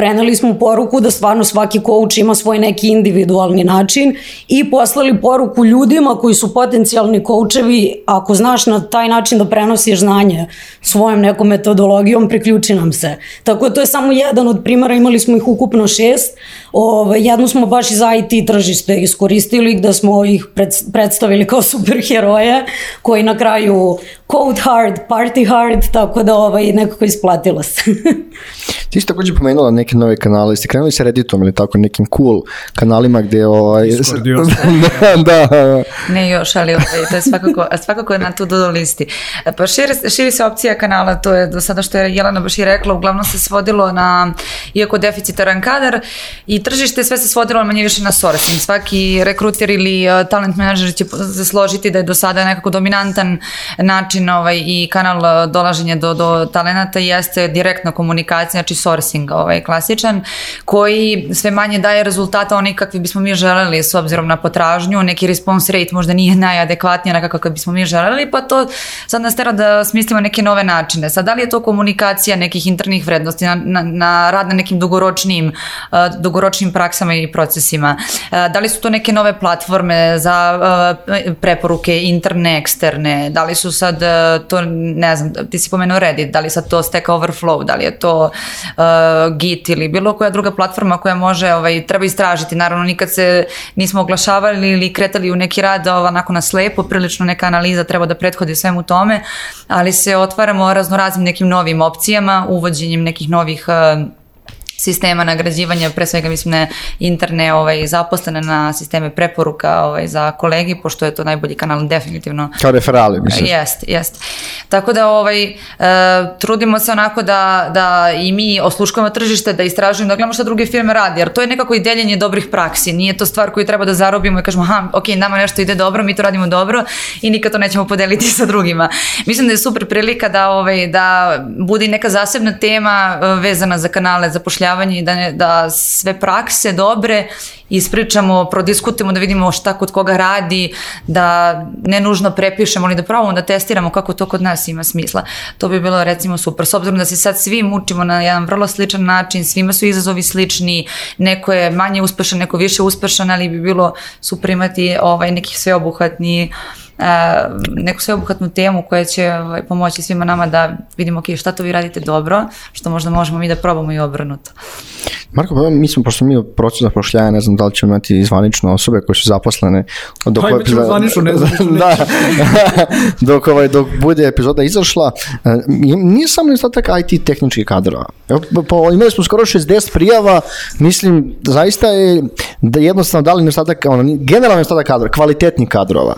preneli smo poruku da stvarno svaki coach ima svoj neki individualni način i poslali poruku ljudima koji su potencijalni coachevi, ako znaš na taj način da prenosiš znanje svojom nekom metodologijom, priključi nam se. Tako da to je samo jedan od primara, imali smo ih ukupno šest, Ove, jednu smo baš iz IT tržište iskoristili gde smo ih pred, predstavili kao superheroje koji na kraju code hard, party hard, tako da ovaj, nekako isplatilo se. Ti si takođe pomenula neke nove kanale, ste krenuli sa Redditom ili tako nekim cool kanalima gde ovaj... da, da, Ne još, ali ovaj, to je svakako, svakako je na tu do listi. Pa širi, širi se opcija kanala, to je do sada što je Jelena baš i rekla, uglavnom se svodilo na, iako deficitaran kadar i tržište sve se svodilo manje više na sourcing. Svaki rekruter ili uh, talent manager će se složiti da je do sada nekako dominantan način ovaj, i kanal uh, dolaženja do, do talenata jeste direktna komunikacija, znači sourcing ovaj, klasičan, koji sve manje daje rezultata onih kakvi bismo mi želeli s obzirom na potražnju, neki response rate možda nije najadekvatnija na kakav bismo mi želeli, pa to sad nas tera da smislimo neke nove načine. Sad, da li je to komunikacija nekih internih vrednosti na, na, na rad na nekim dugoročnim, uh, dugoročnim praksama i procesima? Uh, da li su to neke nove platforme za uh, preporuke interne, eksterne? Da li su sad uh, to, ne znam, ti si pomenuo Reddit, da li sad to Stack Overflow, da li je to uh, Git ili bilo koja druga platforma koja može, ovaj, treba istražiti. Naravno, nikad se nismo oglašavali ili kretali u neki rad onako na slepo, prilično neka analiza treba da prethodi svemu tome, ali se otvaramo raznoraznim nekim novim opcijama, uvođenjem nekih novih uh, sistema nagrađivanja, pre svega mislim na interne ovaj, zaposlene na sisteme preporuka ovaj, za kolegi, pošto je to najbolji kanal definitivno. Kao referali, mislim. Jest, jest. Tako da ovaj, e, trudimo se onako da, da i mi osluškujemo tržište, da istražujemo, da gledamo šta druge firme radi, jer to je nekako i deljenje dobrih praksi, nije to stvar koju treba da zarobimo i kažemo, aha, ok, nama nešto ide dobro, mi to radimo dobro i nikad to nećemo podeliti sa drugima. Mislim da je super prilika da, ovaj, da bude neka zasebna tema vezana za kanale zapošljavanja zapošljavanje i da, ne, da sve prakse dobre ispričamo, prodiskutimo, da vidimo šta kod koga radi, da ne nužno prepišemo, ali da probamo da testiramo kako to kod nas ima smisla. To bi bilo recimo super. S obzirom da se sad svi mučimo na jedan vrlo sličan način, svima su izazovi slični, neko je manje uspešan, neko više uspešan, ali bi bilo super imati ovaj, neki sveobuhvatni Uh, neku sveobuhvatnu temu koja će ovaj, pomoći svima nama da vidimo okay, šta to vi radite dobro, što možda možemo mi da probamo i obrnuto. Marko, pa mi smo, pošto mi u procesu zapošljanja, ne znam da li ćemo imati zvanično osobe koje su zaposlene. Dok Hajde, ćemo zvanično, ne zvanično. da, dok, ovaj, dok bude epizoda izašla, e, nije samo nedostatak IT tehničkih kadrova. Evo, po, imali smo skoro 60 prijava, mislim, zaista je da jednostavno dali nedostatak, ono, generalno nedostatak kadrova, kvalitetnih kadrova.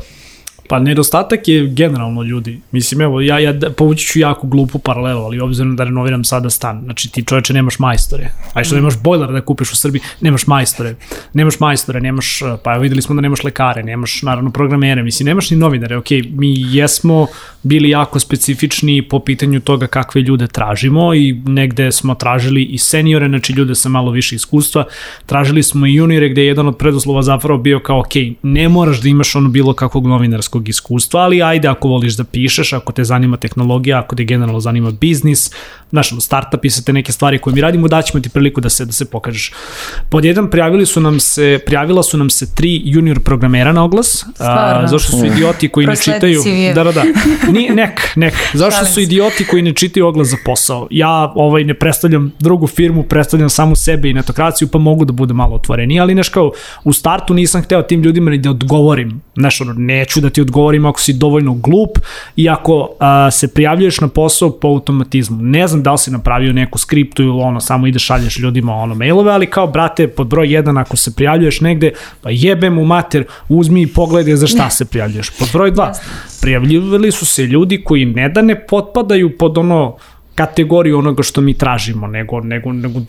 Pa nedostatak je generalno ljudi. Mislim, evo, ja, ja povući ću jako glupu paralelu, ali obzirom da renoviram sada stan, znači ti čoveče nemaš majstore, a što nemaš bojler da kupiš u Srbiji, nemaš majstore, nemaš majstore, nemaš, pa videli smo da nemaš lekare, nemaš naravno programere, mislim, nemaš ni novinare, ok, mi jesmo bili jako specifični po pitanju toga kakve ljude tražimo i negde smo tražili i seniore, znači ljude sa malo više iskustva, tražili smo i juniore gde je jedan od preduslova zapravo bio kao, ok, ne moraš da imaš ono bilo kakvog novinarskog nekog iskustva, ali ajde ako voliš da pišeš, ako te zanima tehnologija, ako te generalno zanima biznis, znaš, startup i sve te neke stvari koje mi radimo, daćemo ti priliku da se da se pokažeš. Pod jedan prijavili su nam se, prijavila su nam se tri junior programera na oglas, a, zašto su idioti koji ne čitaju, da, da, da, Ni, nek, nek, zašto su idioti koji ne čitaju oglas za posao. Ja ovaj ne predstavljam drugu firmu, predstavljam samo sebe i netokraciju, pa mogu da bude malo otvoreniji, ali neš kao u startu nisam hteo tim ljudima ni da odgovorim, znaš, ono, neću da ti odgovorim ako si dovoljno glup i ako a, se prijavljuješ na posao po automatizmu. Ne znam da li si napravio neku skriptu ili ono, samo ideš šalješ ljudima ono mailove, ali kao, brate, pod broj 1 ako se prijavljuješ negde, pa jebem u mater, uzmi i pogledaj za šta se prijavljuješ. Pod broj 2, prijavljivali su se ljudi koji ne da ne potpadaju pod ono kategoriju onoga što mi tražimo, nego, nego, nego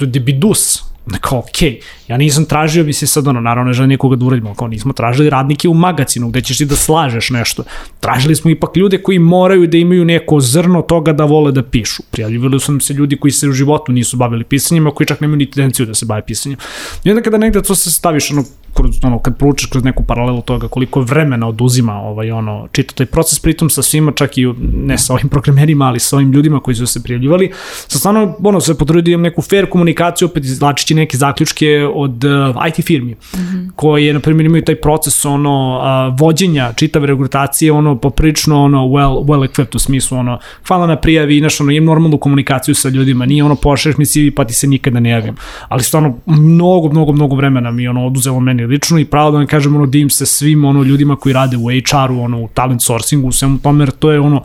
da kao, okej, okay, ja nisam tražio, se sad, ono, naravno ne želim nikoga da uradimo, kao nismo tražili radnike u magazinu gde ćeš ti da slažeš nešto. Tražili smo ipak ljude koji moraju da imaju neko zrno toga da vole da pišu. Prijavljivali su nam se ljudi koji se u životu nisu bavili pisanjem, a koji čak nemaju ni tendenciju da se bave pisanjem. I onda kada negde to se staviš, ono, kroz, ono, kad proučiš kroz neku paralelu toga koliko vremena oduzima ovaj, ono, čita taj proces, pritom sa svima, čak i ne sa ovim programerima, ali sa ovim ljudima koji su se prijavljivali, sa stvarno, ono, se potrudio neku fair komunikaciju, opet izlačit praktički neke zaključke od uh, IT firmi, mm -hmm. koje, na primjer, imaju taj proces ono, uh, vođenja čitave rekrutacije, ono, poprično, ono, well, well equipped u smislu, ono, hvala na prijavi, znaš, ono, imam normalnu komunikaciju sa ljudima, nije ono, pošleš mi CV pa ti se nikada ne javim. Ali stvarno, mnogo, mnogo, mnogo vremena mi ono, oduzelo meni lično i pravo da vam kažem, ono, divim se svim ono, ljudima koji rade u HR-u, ono, u talent sourcingu, u svemu tome, jer to je ono,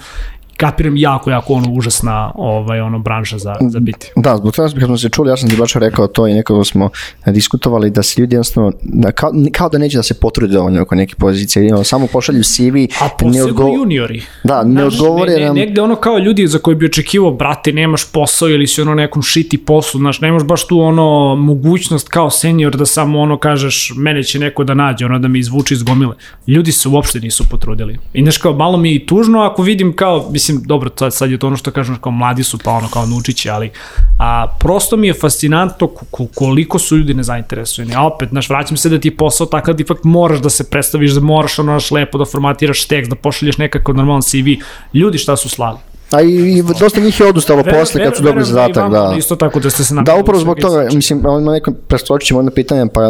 kapiram jako, jako ono užasna ovaj, ono branža za, za biti. Da, zbog toga kad smo se čuli, ja sam ti baš rekao to i nekako smo diskutovali da se ljudi jednostavno, da, kao, kao da neće da se potrude dovoljno oko neke pozicije, jedino, samo pošalju CV. A posebno odgo... juniori. Da, ne Znaš, odgovore ne, ne, nam... Negde ono kao ljudi za koje bi očekivao, brate, nemaš posao ili si ono nekom šiti poslu, znaš, nemaš baš tu ono mogućnost kao senior da samo ono kažeš, mene će neko da nađe, ono da me izvuče iz gomile. Ljudi se uopšte nisu potrudili. I znaš kao, malo mi i tužno ako vidim kao, mislim, mislim, dobro, sad, sad je to ono što kažem, kao mladi su, pa ono kao nučići, ali a, prosto mi je fascinantno koliko su ljudi nezainteresujeni. A opet, znaš, vraćam se da ti je posao takav da ipak moraš da se predstaviš, da moraš ono naš lepo da formatiraš tekst, da pošalješ nekako normalan CV. Ljudi šta su slali? A i, i dosta njih je odustalo ver, posle kad su dobili zadatak, da. Isto tako da ste se Da, upravo zbog toga, mislim, ima neko preskočimo jedno pitanje, pa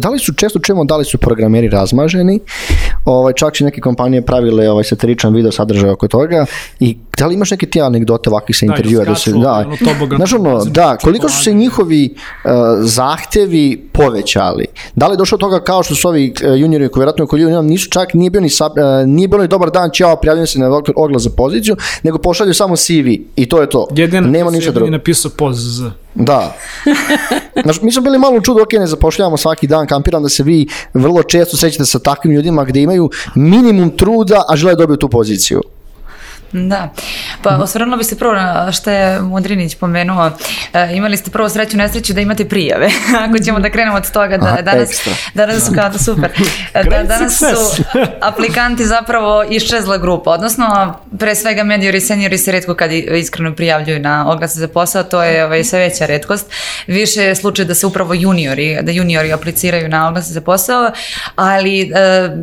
da li su često čujemo da li su programeri razmaženi, ovaj, čak su neke kompanije pravile ovaj, satiričan video sadržaj oko toga i da li imaš neke ti anegdote ovakvih sa da, intervjua? Da, se, da, znaš ono, da, koliko su se njihovi uh, zahtevi povećali? Da li je došlo toga kao što su ovi uh, juniori koji vjerojatno koji nisu čak, nije bio ni, sab, uh, nije bilo ni dobar dan, ćao, prijavljujem se na oglas za poziciju, nego pošalju samo CV i to je to. Jedina Nema ništa drugo. Jedina napisao poz Da. Znaš, mi smo bili malo u čudu, ok, ne zapošljavamo svaki dan, kampiram da se vi vrlo često srećete sa takvim ljudima gde imaju minimum truda, a žele da dobiju tu poziciju. Da, pa osvrnula bi se prvo na što je Mudrinić pomenuo. E, imali ste prvo sreću, nesreću da imate prijave. Ako ćemo da krenemo od toga da Aha, danas, ekstra. danas su kao da super. Da, danas su aplikanti zapravo iščezla grupa, odnosno pre svega mediori i seniori se redko kad iskreno prijavljuju na oglase za posao, to je ovaj, sve veća redkost. Više je slučaj da se upravo juniori, da juniori apliciraju na oglase za posao, ali e,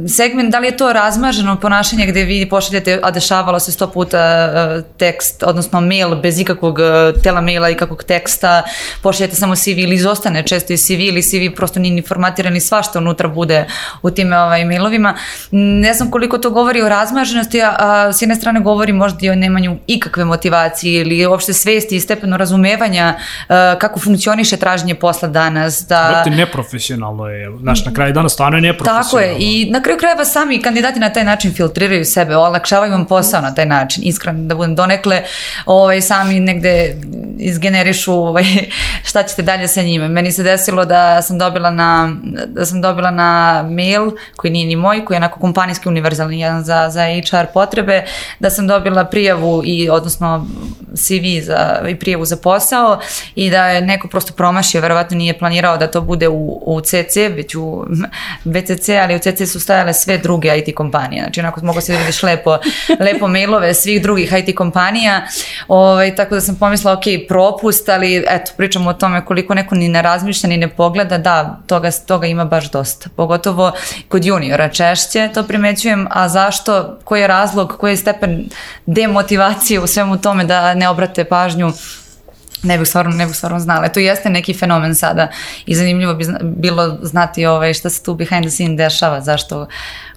segment, da li je to razmaženo ponašanje gde vi pošaljete, a dešavalo se 100 puta e, tekst, odnosno mail bez ikakvog e, tela maila i kakvog teksta, pošaljete samo CV ili izostane često i CV ili CV prosto nije ni formatiran i svašta unutra bude u tim ovaj, mailovima. Ne znam koliko to govori o razmaženosti, a, a s jedne strane govori možda i o nemanju ikakve motivacije ili uopšte svesti i stepeno razumevanja a, e, kako funkcioniše traženje posla danas. Da... Brate, neprofesionalno je, znaš, na kraju dana stvarno je neprofesionalno. Tako je, i na kraju krajeva sami kandidati na taj način filtriraju sebe, olakšavaju vam posao na taj način način, iskren da budem donekle, ovaj, sami negde izgenerišu ovaj, šta ćete dalje sa njime. Meni se desilo da sam dobila na, da sam dobila na mail, koji nije ni moj, koji je onako kompanijski univerzalni, jedan za, za HR potrebe, da sam dobila prijavu i, odnosno CV za, i prijavu za posao i da je neko prosto promašio, verovatno nije planirao da to bude u, u CC, već u BCC, ali u CC su stajale sve druge IT kompanije. Znači, onako mogu se da vidiš lepo, lepo mailove svih drugih IT kompanija, ovaj, tako da sam pomislila, ok, propust, ali eto, pričamo o tome koliko neko ni ne razmišlja, ni ne pogleda, da, toga, toga ima baš dosta. Pogotovo kod juniora češće to primećujem, a zašto, koji je razlog, koji je stepen demotivacije u svemu tome da ne obrate pažnju ne bih stvarno, ne bih stvarno znala. To jeste neki fenomen sada i zanimljivo bi bilo znati ovaj, šta se tu behind the scene dešava, zašto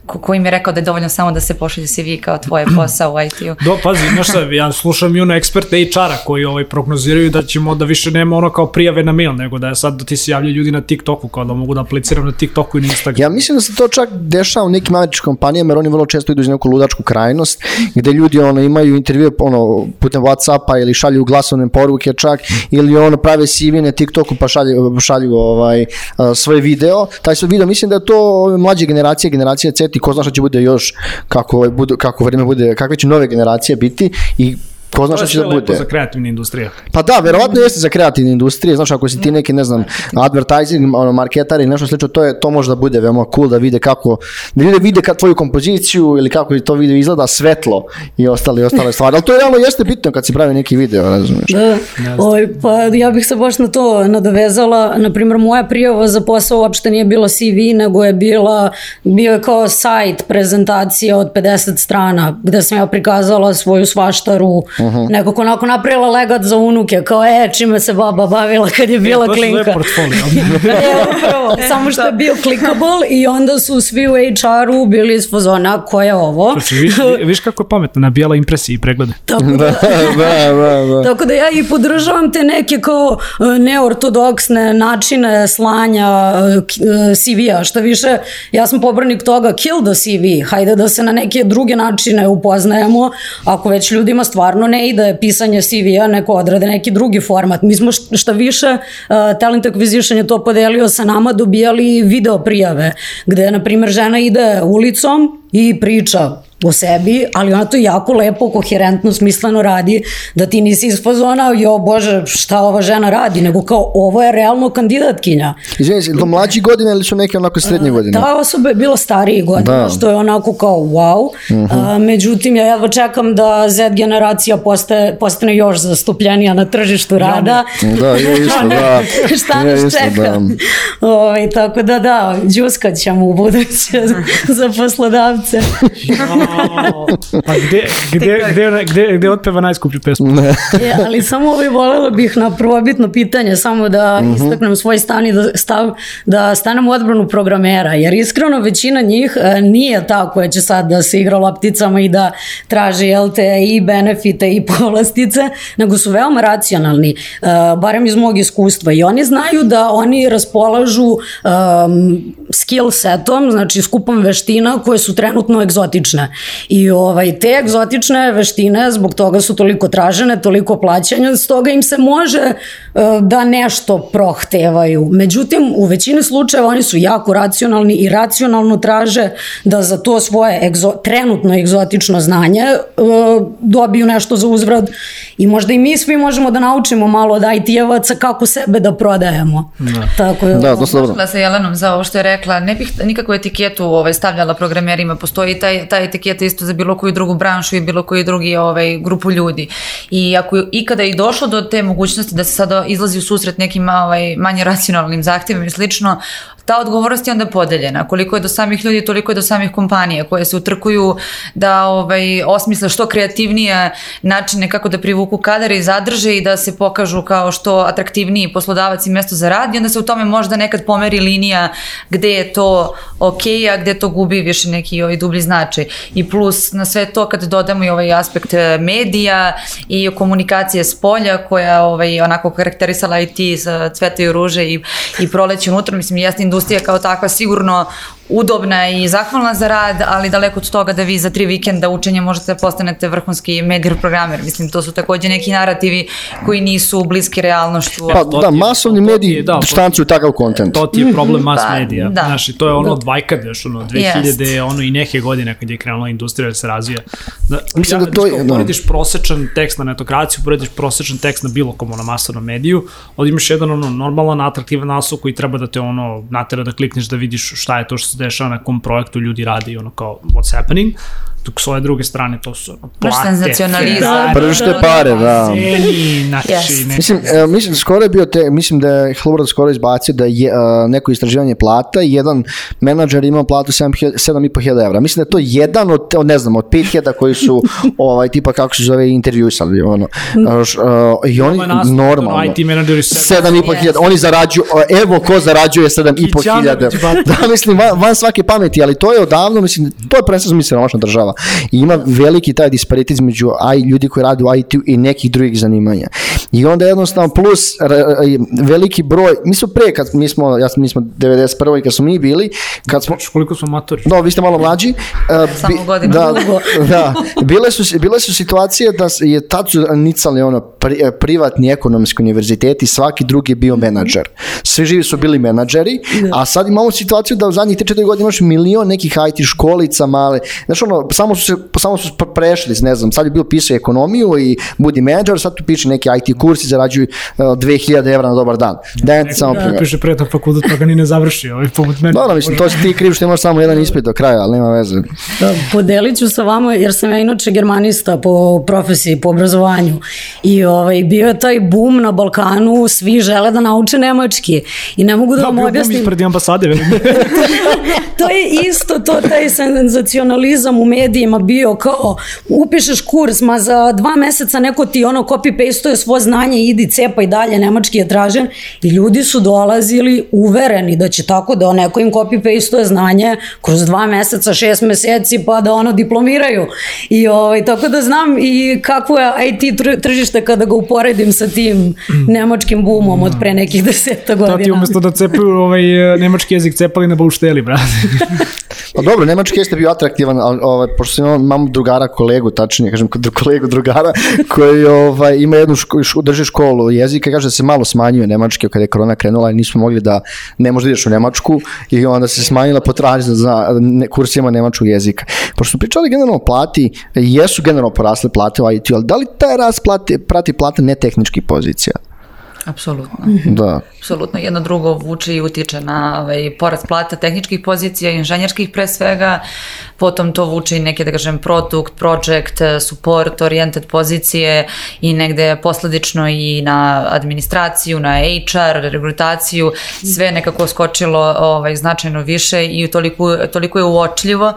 ko, ko im je rekao da je dovoljno samo da se pošalje CV kao tvoje posao u IT-u. Do, pazi, znaš šta, ja slušam i eksperte HR-a koji ovaj, prognoziraju da ćemo da više nema ono kao prijave na mail, nego da je sad da ti se javljaju ljudi na TikToku, kao da mogu da apliciram na TikToku i na Instagramu. Ja mislim da se to čak dešava u nekim američkim kompanijama, jer oni vrlo često idu iz neku ludačku krajnost, gde ljudi ono, imaju intervjue ono, putem Whatsappa ili šalju glasovne poruke čak, ili ono prave CV na TikToku pa šalju, šalju ovaj, svoj video. Taj svoj video, mislim da je to mlađe generacije, generacija C i ko zna šta će bude još, kako, ovaj, bude, kako vreme bude, kakve će nove generacije biti i Ko zna šta će da bude? za kreativne industrije. Pa da, verovatno jeste za kreativne industrije. Znaš, ako si ti neki, ne znam, advertising, ono, marketar ili nešto slično, to, je, to može da bude veoma cool da vide kako, da vide, vide ka tvoju kompoziciju ili kako to video izgleda, svetlo i ostale, ostale stvari. Ali to je realno jeste bitno kad se pravi neki video, razumiješ? Da, Oj, pa ja bih se baš na to nadovezala. Naprimer, moja prijava za posao uopšte nije bilo CV, nego je bila, bio je kao sajt prezentacija od 50 strana, gde sam ja prikazala svoju svaštaru, nego ko onako napravila legat za unuke, kao e, čime se baba bavila kad je bila to klinka. To je portfolio. E, upravo, samo što je bio clickable i onda su svi u HR-u bili iz fazona, ko je ovo? Znači, viš, viš kako je pametno, nabijala impresije i preglede. Tako Da, da, da, da. Tako da ja i podržavam te neke kao e, neortodoksne načine slanja e, e, CV-a, što više ja sam pobranik toga kill the CV, hajde da se na neke druge načine upoznajemo, ako već ljudima stvarno ne ide pisanje CV-a, neko odrade neki drugi format. Mi smo št- šta više, uh, Talent Acquisition je to podelio sa nama, dobijali video prijave, gde, na primjer, žena ide ulicom i priča o sebi, ali ona to jako lepo, koherentno, smisleno radi, da ti nisi iz fazona, jo bože, šta ova žena radi, nego kao, ovo je realno kandidatkinja. Izvini se, to mlađi godine ili su neke onako srednje godine? Ta osoba je bila stariji godina, Da. što je onako kao wow. A, međutim, ja jedva čekam da Z generacija postaje, postane još zastupljenija na tržištu rada. Da, je isto, da. Šta Je nas isto, čeka? da. Ovaj, tako da da, džuskat ćemo u buduće za poslodavce. Pa gde, gde, gde, gde, gde otpeva najskuplju pesmu? E, ali samo ovaj volela bih na prvobitno pitanje samo da istaknem svoj stan i da, stav, da stanem u odbranu programera, jer iskreno većina njih e, nije ta koja će sad da se igra lopticama i da traži jel te, i benefite i povlastice, nego su veoma racionalni, e, barem iz mog iskustva i oni znaju da oni raspolažu um, skill setom, znači skupom veština koje su trenutno egzotične. I ovaj, te egzotične veštine zbog toga su toliko tražene, toliko plaćanja, stoga im se može e, da nešto prohtevaju. Međutim, u većini slučajeva oni su jako racionalni i racionalno traže da za to svoje egzo, trenutno egzotično znanje e, dobiju nešto za uzvrat i možda i mi svi možemo da naučimo malo od IT-evaca kako sebe da prodajemo. Tako je. Da, dosta dobro. Sa Jelenom za ovo što je rekla, ne bih nikakvu etiketu ovaj, stavljala programerima, postoji taj, ta etiketa isto za bilo koju drugu branšu i bilo koju drugi ovaj, grupu ljudi. I ako je ikada i došlo do te mogućnosti da se sada izlazi u susret nekim ovaj, manje racionalnim zahtjevima i slično, ta odgovornost je onda podeljena. Koliko je do samih ljudi, toliko je do samih kompanija koje se utrkuju da ovaj, osmisle što kreativnije načine kako da privuku kadar i zadrže i da se pokažu kao što atraktivniji poslodavac i mesto za rad i onda se u tome možda nekad pomeri linija gde je to ok, a gde to gubi više neki ovaj dublji značaj. I plus na sve to kad dodamo i ovaj aspekt eh, medija i komunikacije s polja koja ovaj, onako karakterisala IT sa cvetaju ruže i, i proleće unutra, mislim jeste industrija kao takva sigurno udobna i zahvalna za rad, ali daleko od toga da vi za tri vikenda učenja možete da postanete vrhunski medijer programer. Mislim, to su takođe neki narativi koji nisu bliski realnošću. Pa to da, masovni mediji da, štancuju takav kontent. To ti je problem mass Pa, medija. da. Znaš, i to je ono od vajkad još, ono, 2000, ono i neke godine kad je krenula industrija da se razvija. Da, Mislim da to je- da. Porediš prosečan tekst na netokraciju, porediš prosečan tekst na bilo kom ono masovnom mediju, ovdje imaš jedan ono normalan, atraktivan naslov koji treba da te ono natera da klikneš da vidiš šta je to što se dešava na kom projektu ljudi radi i ono kao what's happening. Dok s ove druge strane to su ono, Baš plate, senzacionalizam. Ferrari, Pršte pare, da. bazeni, znači, Yes. ne, Mislim, e, mislim, skoro je bio te, mislim da je Hillward skoro izbacio da je uh, neko istraživanje plata i jedan menadžer ima platu 7.500 evra. Mislim da je to jedan od, ne znam, od 5.000 koji su, ovaj, tipa kako se zove, intervjuisali, ono. Uh, š- uh, I oni, normalno. ono, IT menadžeri su 7.500, oni zarađuju, evo ko zarađuje 7.500. Kićanović, brate. Da, mislim, van, van svake pameti, ali to je odavno, mislim, to je prvenstveno mislim siromašna država. I ima veliki taj disparitet između aj, ljudi koji rade u IT i nekih drugih zanimanja. I onda jednostavno plus r- r- veliki broj, mi smo pre, kad mi smo, ja mi smo 91. i kad smo mi bili, kad smo, Znaš koliko smo matori? No, vi ste malo mlađi. Uh, Samo godinu. Da, Dugo. da. Bile su, bile su situacije da je tad su nicali ono, pri, privatni ekonomski univerziteti, svaki drugi je bio menadžer. Svi živi su bili menadžeri, a sad imamo situaciju da u zadnjih 3-4 godine imaš milion nekih IT školica male. Znaš ono, samo su, se, samo su pre- prešli, ne znam, sad je bilo pisao ekonomiju i budi menadžer, sad tu piše neki IT kurs i zarađuju uh, 2000 evra na dobar dan. Dajem ti samo primjer. Piše pre to fakultet, pa ga ni ne završi, ovaj poput mene. Dobro, mislim, to si ti kriv što imaš samo jedan ispit do kraja, ali nema veze. Da, podelit ću sa vama, jer sam ja inače germanista po profesiji, po obrazovanju. I ovaj, bio je taj bum na Balkanu, svi žele da nauče nemački. I ne mogu da Da, vam bio bum objasnim. ispred ambasade, to je isto to, taj senzacionalizam u medijima medijima bio kao upišeš kurs, ma za dva meseca neko ti ono copy-paste svo znanje, idi cepa i dalje, nemački je tražen i ljudi su dolazili uvereni da će tako da neko im copy-paste znanje kroz dva meseca, šest meseci pa da ono diplomiraju. I ovaj, tako da znam i kakvo je IT tržište kada ga uporedim sa tim nemačkim bumom od pre nekih deseta godina. To ti umesto da cepaju ovaj, nemački jezik cepali na baušteli, brate. Pa dobro, nemački jeste bio atraktivan, ali ovaj, pošto imam, imam drugara, kolegu, tačnije, kažem kolegu drugara, koji ovaj, ima jednu ško, š, drži školu jezika, kaže da se malo smanjuje nemački kada je korona krenula i nismo mogli da ne možda ideš u Nemačku i onda se smanjila potražnja za ne, kursima nemačkog jezika. Pošto smo pričali generalno plati, jesu generalno porasle plate u IT, ali da li taj rast plati, prati plate netehničkih pozicija? Apsolutno. Da. Apsolutno. Jedno drugo vuče i utiče na ovaj, porast plata tehničkih pozicija, inženjerskih pre svega, potom to vuče i neke, da kažem, produkt, project, support, oriented pozicije i negde posledično i na administraciju, na HR, rekrutaciju, sve nekako skočilo ovaj, značajno više i toliko, toliko je uočljivo.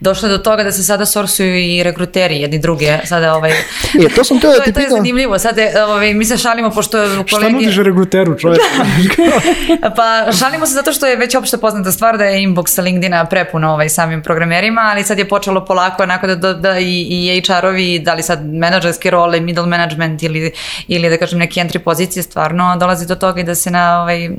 Došlo je do toga da se sada sorsuju i rekruteri jedni druge. Sada, ovaj, E, to sam te to, da je, to je zanimljivo. Sada, ovaj, mi se šalimo, pošto Šta nudiš regruteru, čoveče? Pa šalimo se zato što je već opšte poznata stvar da je inbox sa LinkedIna prepuno ovaj, samim programerima, ali sad je počelo polako onako da, da, da i, i HR-ovi, da li sad menadžerske role, middle management ili, ili da kažem neki entry pozicije, stvarno dolazi do toga i da se na ovaj,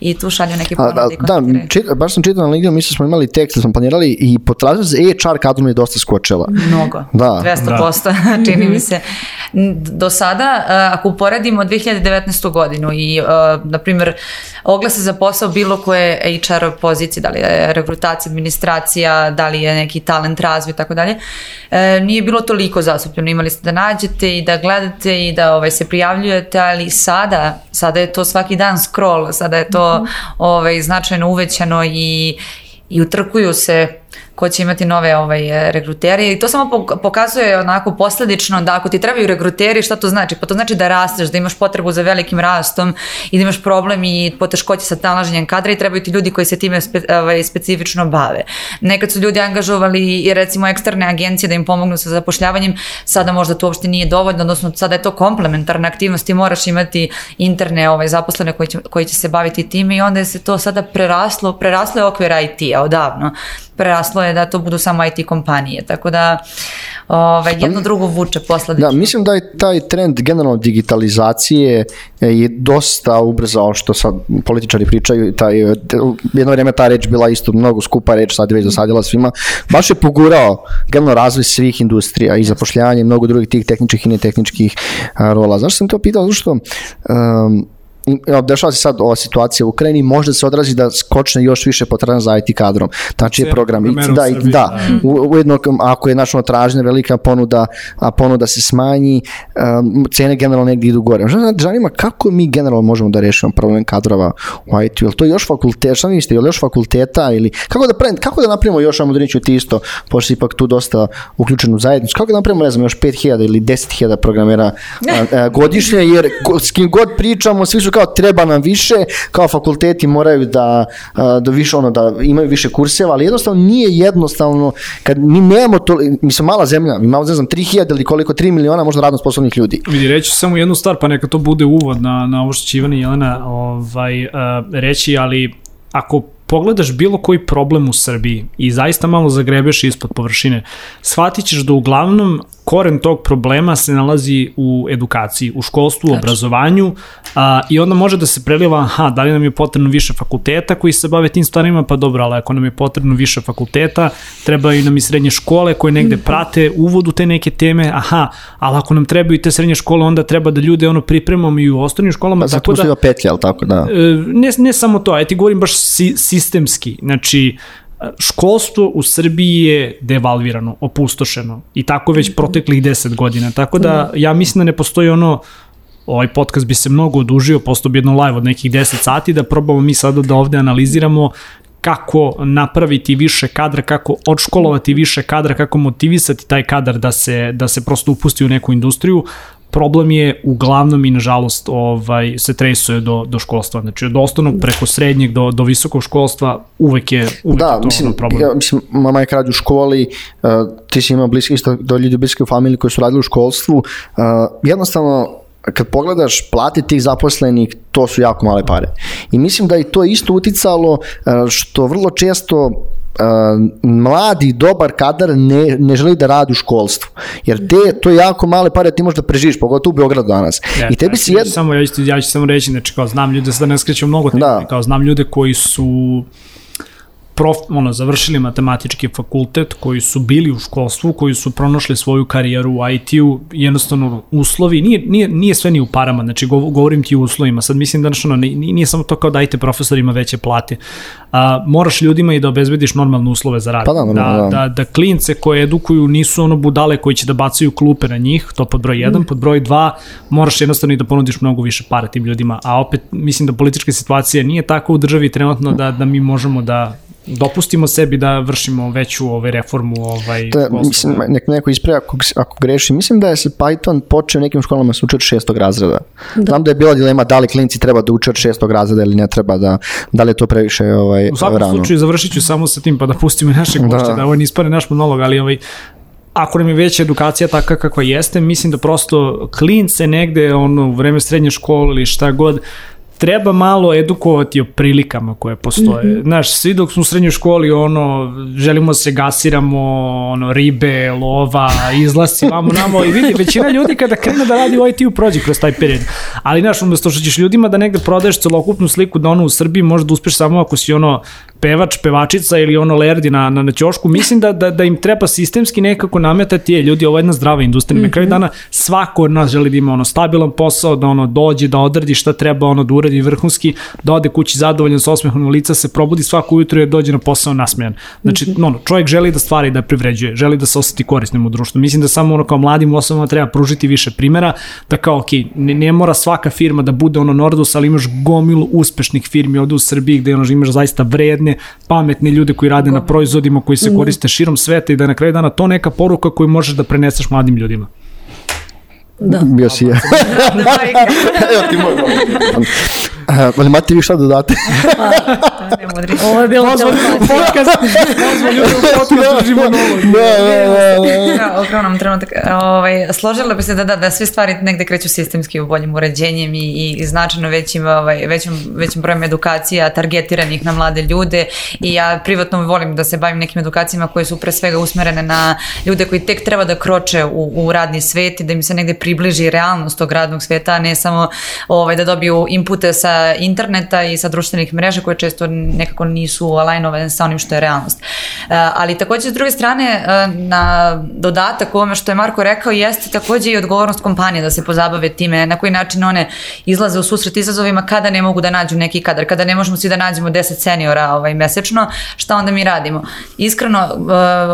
i tu šalju neki ponude i da, čit, baš sam čitao na LinkedInu, mi smo imali tekst, da smo planirali i potražnja za HR kadrom je dosta skočila. Mnogo, Da. 200% čini mi se. Do sada, a, ako uporedimo 2019. godinu i, a, na primjer, oglase za posao bilo koje HR pozicije, da li je rekrutacija, administracija, da li je neki talent razvoj i tako dalje, e, nije bilo toliko zastupljeno. Imali ste da nađete i da gledate i da ovaj, se prijavljujete, ali sada, sada je to svaki dan scroll, sada je to ovaj, značajno uvećano i, i utrkuju se ko će imati nove ovaj, regruteri i to samo pok- pokazuje onako posledično da ako ti trebaju regruteri, šta to znači? Pa to znači da rasteš, da imaš potrebu za velikim rastom i da imaš problem i poteškoće sa nalaženjem kadra i trebaju ti ljudi koji se time spe, ovaj, specifično bave. Nekad su ljudi angažovali i recimo eksterne agencije da im pomognu sa zapošljavanjem, sada možda to uopšte nije dovoljno, odnosno sada je to komplementarna aktivnost, ti moraš imati interne ovaj, zaposlene koji će, koji će se baviti time i onda je se to sada preraslo, preraslo je okvir IT-a odavno preraslo je da to budu samo IT kompanije, tako da ovaj, jedno drugo vuče posledično. Da, mislim da je taj trend generalno digitalizacije e, je dosta ubrzao što sad političari pričaju, taj, e, jedno vreme ta reč bila isto mnogo skupa reč, sad je već dosadila svima, baš je pogurao generalno razvoj svih industrija i zapošljavanje mnogo drugih tih tehničkih i netehničkih a, rola. Zašto sam to pitao? Zato što um, dešava se sad ova situacija u Ukrajini, možda se odrazi da skočne još više potražnja za IT kadrom. Znači je program, i- da, i- da, u, ujedno ako je naša tražnja velika ponuda, a ponuda se smanji, um, cene generalno negdje idu gore. Zanima kako mi generalno možemo da rešimo problem kadrova u IT, je li to još fakultet, šta je li još fakulteta ili kako da, pravim, kako da napravimo još, ajmo Driniću, ti isto, pošto ipak tu dosta uključen u zajednicu, kako da napravimo, ne znam, još 5000 ili 10.000 programera a, a, godišnje, jer ko- s kim god pričamo, svi su kao treba nam više, kao fakulteti moraju da, da više ono, da imaju više kurseva, ali jednostavno nije jednostavno, kad mi nemamo to, mi smo mala zemlja, mi imamo, ne znam, 3000 ili koliko, 3 miliona možda radno sposobnih ljudi. Vidi, reći samo jednu stvar, pa neka to bude uvod na, na ovo što će Ivana i Jelena ovaj, uh, reći, ali ako pogledaš bilo koji problem u Srbiji i zaista malo zagrebeš ispod površine, shvatit ćeš da uglavnom koren tog problema se nalazi u edukaciji, u školstvu, u obrazovanju a, i onda može da se preliva, aha, da li nam je potrebno više fakulteta koji se bave tim stvarima, pa dobro, ali ako nam je potrebno više fakulteta, trebaju nam i srednje škole koje negde prate uvod u te neke teme, aha, ali ako nam trebaju i te srednje škole, onda treba da ljude ono pripremamo i u osnovnim školama, Pa zato tako da... petlja, ali tako, da. Ne, ne samo to, ja ti govorim baš si, sistemski, znači školstvo u Srbiji je devalvirano, opustošeno i tako već proteklih 10 godina, tako da ja mislim da ne postoji ono ovaj podcast bi se mnogo odužio, postao bi jedno live od nekih 10 sati, da probamo mi sada da ovde analiziramo kako napraviti više kadra, kako odškolovati više kadra, kako motivisati taj kadar da se, da se prosto upusti u neku industriju, problem je uglavnom i nažalost ovaj, se tresuje do, do školstva. Znači od osnovnog preko srednjeg do, do visokog školstva uvek je, uvek da, je to mislim, problem. Ja, mislim, mama je radi u školi, uh, ti si imao bliski, isto do ljudi bliske u familiji koji su radili u školstvu. Uh, jednostavno, kad pogledaš plate tih zaposlenih, to su jako male pare. I mislim da je to isto uticalo što vrlo često mladi, dobar kadar ne, ne želi da radi u školstvu. Jer te, to je jako male pare, ti možeš da preživiš, pogotovo u Beogradu danas. Ja, I tebi si jed... samo, ja, ću, ja ću samo reći, znači kao znam ljude, sada ne skrećem mnogo tema, Da. kao znam ljude koji su prof, ono, završili matematički fakultet, koji su bili u školstvu, koji su pronašli svoju karijeru u IT-u, jednostavno uslovi, nije, nije, nije sve ni u parama, znači gov- govorim ti o uslovima, sad mislim da ono, nije, nije samo to kao dajte profesorima veće plate, a, moraš ljudima i da obezbediš normalne uslove za rad, Pa da, normalno, da, da. da, da klince koje edukuju nisu ono budale koji će da bacaju klupe na njih, to pod broj 1, pod broj 2 moraš jednostavno i da ponudiš mnogo više para tim ljudima, a opet mislim da politička situacija nije tako u državi trenutno da, da mi možemo da dopustimo sebi da vršimo veću ovaj reformu ovaj To je, mislim, nek neko ispravi ako, ako greši. Mislim da je se Python počeo nekim školama se uči od šestog razreda. Da. Znam da je bila dilema da li klinci treba da uče od šestog razreda ili ne treba da, da li je to previše ovaj, U svakom rano. slučaju završit ću samo sa tim pa da pustimo gošća, da. Da. da ovo ne ispane naš monolog, ali ovaj, ako nam je veća edukacija takva kakva jeste, mislim da prosto klince negde ono, u vreme srednje škole ili šta god, treba malo edukovati o prilikama koje postoje. Mm -hmm. Znaš, svi dok smo u srednjoj školi, ono, želimo se gasiramo, ono, ribe, lova, izlasci, vamo, namo, i vidi, većina ljudi kada krene da radi u IT-u prođe kroz taj period. Ali, znaš, umesto što ćeš ljudima da negde prodaješ celokupnu sliku da ono u Srbiji može da uspeš samo ako si ono pevač, pevačica ili ono lerdi na, na, na ćošku, mislim da, da, da im treba sistemski nekako nametati, je, ljudi, ovo je jedna zdrava industrija. Mm -hmm. Na kraju dana svako od nas želi da ima ono stabilan posao, da ono dođe, da odradi šta treba, ono da uradi vrhunski, da ode kući zadovoljan sa osmehom na lica, se probudi svako ujutro jer dođe na posao nasmejan. Znači, mm -hmm. ono, čovjek želi da stvari da privređuje, želi da se oseti korisnim u društvu. Mislim da samo ono kao mladim osobama treba pružiti više primera, da kao, ok, ne, ne mora svaka firma da bude ono Nordus, ali imaš gomilu uspešnih firmi ovde u Srbiji gde ono, imaš zaista vredne, pametne ljude koji rade na proizvodima koji se koriste širom sveta i da na kraju dana to neka poruka koju možeš da preneseš mladim ljudima. Da. Bio si je. Evo ti moj Ali imate vi šta da dodate? Ovo je bilo telefonija. podcast, pozva ljude u podcast, držimo novo. Da, da, da, da. Ogromnom trenutak. Ovaj, složila bi se da, da, da sve stvari negde kreću sistemski u boljim uređenjem i, i, i značajno većim, ovaj, većim, većim brojem edukacija targetiranih na mlade ljude i ja privatno volim da se bavim nekim edukacijama koje su pre svega usmerene na ljude koji tek treba da kroče u, u radni svet i da im se negde približi realnost tog radnog sveta, a ne samo ovaj, da dobiju inpute sa interneta i sa društvenih mreža koje često nekako nisu alajnovane sa onim što je realnost. Ali takođe s druge strane na dodatak ovome što je Marko rekao jeste takođe i odgovornost kompanije da se pozabave time na koji način one izlaze u susret izazovima kada ne mogu da nađu neki kadar, kada ne možemo svi da nađemo 10 seniora ovaj, mesečno, šta onda mi radimo? Iskreno,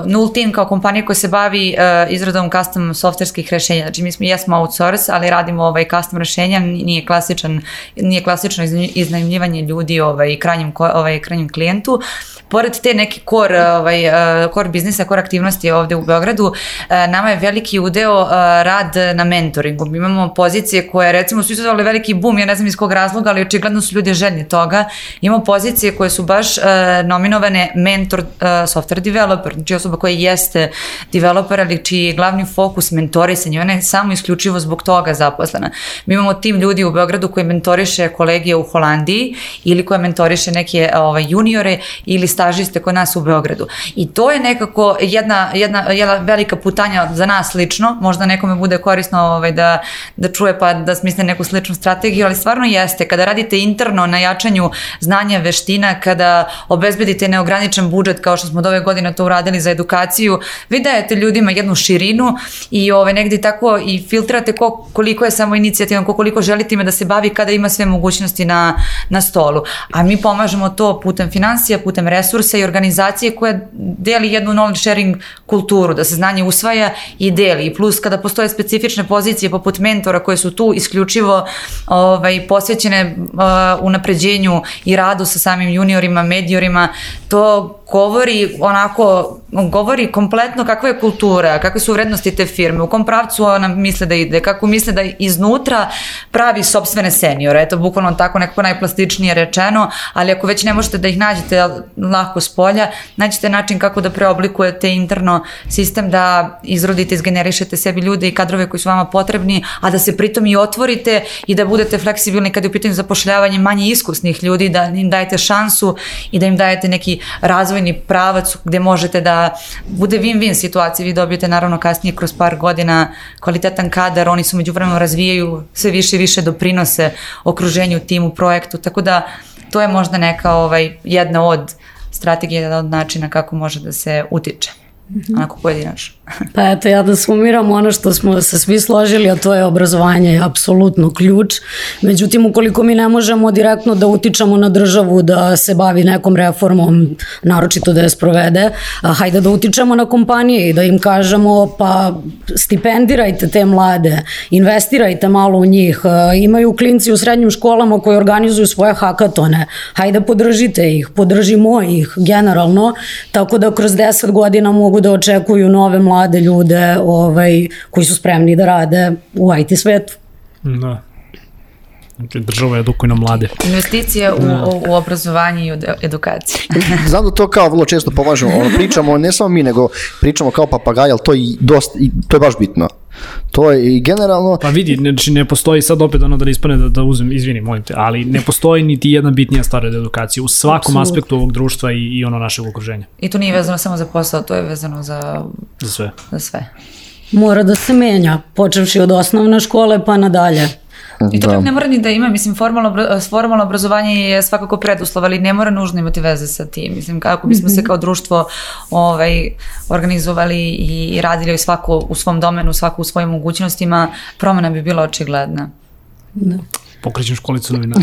Null Team kao kompanija koja se bavi izradom custom softverskih rešenja, znači mi smo jesmo outsource, ali radimo ovaj custom rešenja, nije klasičan, nije klasično iznajmljivanje ljudi ovaj, krajnjem, ovaj, krajnjem klijentu. Pored te neki core, ovaj, core biznisa, core aktivnosti ovde u Beogradu, nama je veliki udeo rad na mentoringu. Mi imamo pozicije koje recimo su izazvali veliki boom, ja ne znam iz kog razloga, ali očigledno su ljudi željni toga. Imamo pozicije koje su baš nominovane mentor software developer, znači osoba koja jeste developer, ali čiji je glavni fokus mentorisanje, ona je samo isključivo zbog toga zaposlena. Mi imamo tim ljudi u Beogradu koji mentoriše kolegije u Holandiji ili koja mentoriše neke ovaj, juniore ili stažiste kod nas u Beogradu. I to je nekako jedna, jedna, jedna velika putanja za nas lično, možda nekome bude korisno ovaj, da, da čuje pa da smisle neku sličnu strategiju, ali stvarno jeste, kada radite interno na jačanju znanja, veština, kada obezbedite neograničen budžet kao što smo od ove godine to uradili za edukaciju, vi dajete ljudima jednu širinu i ovaj, negdje tako i filtrate ko, koliko je samo inicijativan, koliko želite ime da se bavi kada ima sve mogućnosti na, na stolu. A mi pomažemo to putem financija, putem resursa i organizacije koja deli jednu knowledge sharing kulturu, da se znanje usvaja i deli. I plus kada postoje specifične pozicije poput mentora koje su tu isključivo ovaj, posvećene uh, unapređenju i radu sa samim juniorima, mediorima, to govori onako, govori kompletno kakva je kultura, kakve su vrednosti te firme, u kom pravcu ona misle da ide, kako misle da iznutra pravi sobstvene seniore, eto bukvalno tako nekako najplastičnije rečeno, ali ako već ne možete da ih nađete lako s polja, nađete način kako da preoblikujete interno sistem da izrodite, izgenerišete sebi ljude i kadrove koji su vama potrebni, a da se pritom i otvorite i da budete fleksibilni kad je u pitanju zapošljavanje manje iskusnih ljudi, da im dajete šansu i da im dajete neki razvojni pravac gde možete da bude win-win situacija, vi dobijete naravno kasnije kroz par godina kvalitetan kadar, oni su među vremenom razvijaju sve više i više doprinose okruženju, timu, projektu, tako da to je možda neka ovaj, jedna od strategije, jedna od načina kako može da se utiče. -hmm. onako pojedinačno. pa eto, ja da sumiram ono što smo se svi složili, a to je obrazovanje je apsolutno ključ. Međutim, ukoliko mi ne možemo direktno da utičamo na državu da se bavi nekom reformom, naročito da je sprovede, a, hajde da utičemo na kompanije i da im kažemo pa stipendirajte te mlade, investirajte malo u njih, a, imaju klinci u srednjim školama koji organizuju svoje hakatone, hajde podržite ih, podržimo ih generalno, tako da kroz 10 godina mogu mogu da očekuju nove mlade ljude ovaj, koji su spremni da rade u IT svetu. Da. Znači, država edukuje na mlade. Investicije u, da. u, u obrazovanje i u edukaciji. Znam da to kao vrlo često považemo, ono, pričamo, ne samo mi, nego pričamo kao papagaj, ali to, i dosta, i, to je baš bitno. To je i generalno... Pa vidi, znači ne postoji sad opet ono da ne ispane da, da uzem, izvini, molim te, ali ne postoji niti jedna bitnija stvar od edukacije u svakom Absolut. aspektu ovog društva i, i ono našeg okruženja. I to nije vezano samo za posao, to je vezano za... Za sve. Za sve. Mora da se menja, počevši od osnovne škole pa nadalje. I to da. ne mora ni da ima, mislim, formalno, formalno obrazovanje je svakako preduslov, ali ne mora nužno imati veze sa tim. Mislim, kako bismo mm -hmm. se mhm. kao društvo ovaj, organizovali i, radili svako u svom domenu, svako u svojim mogućnostima, promena bi bila očigledna. Da. Pokrećem školicu novina.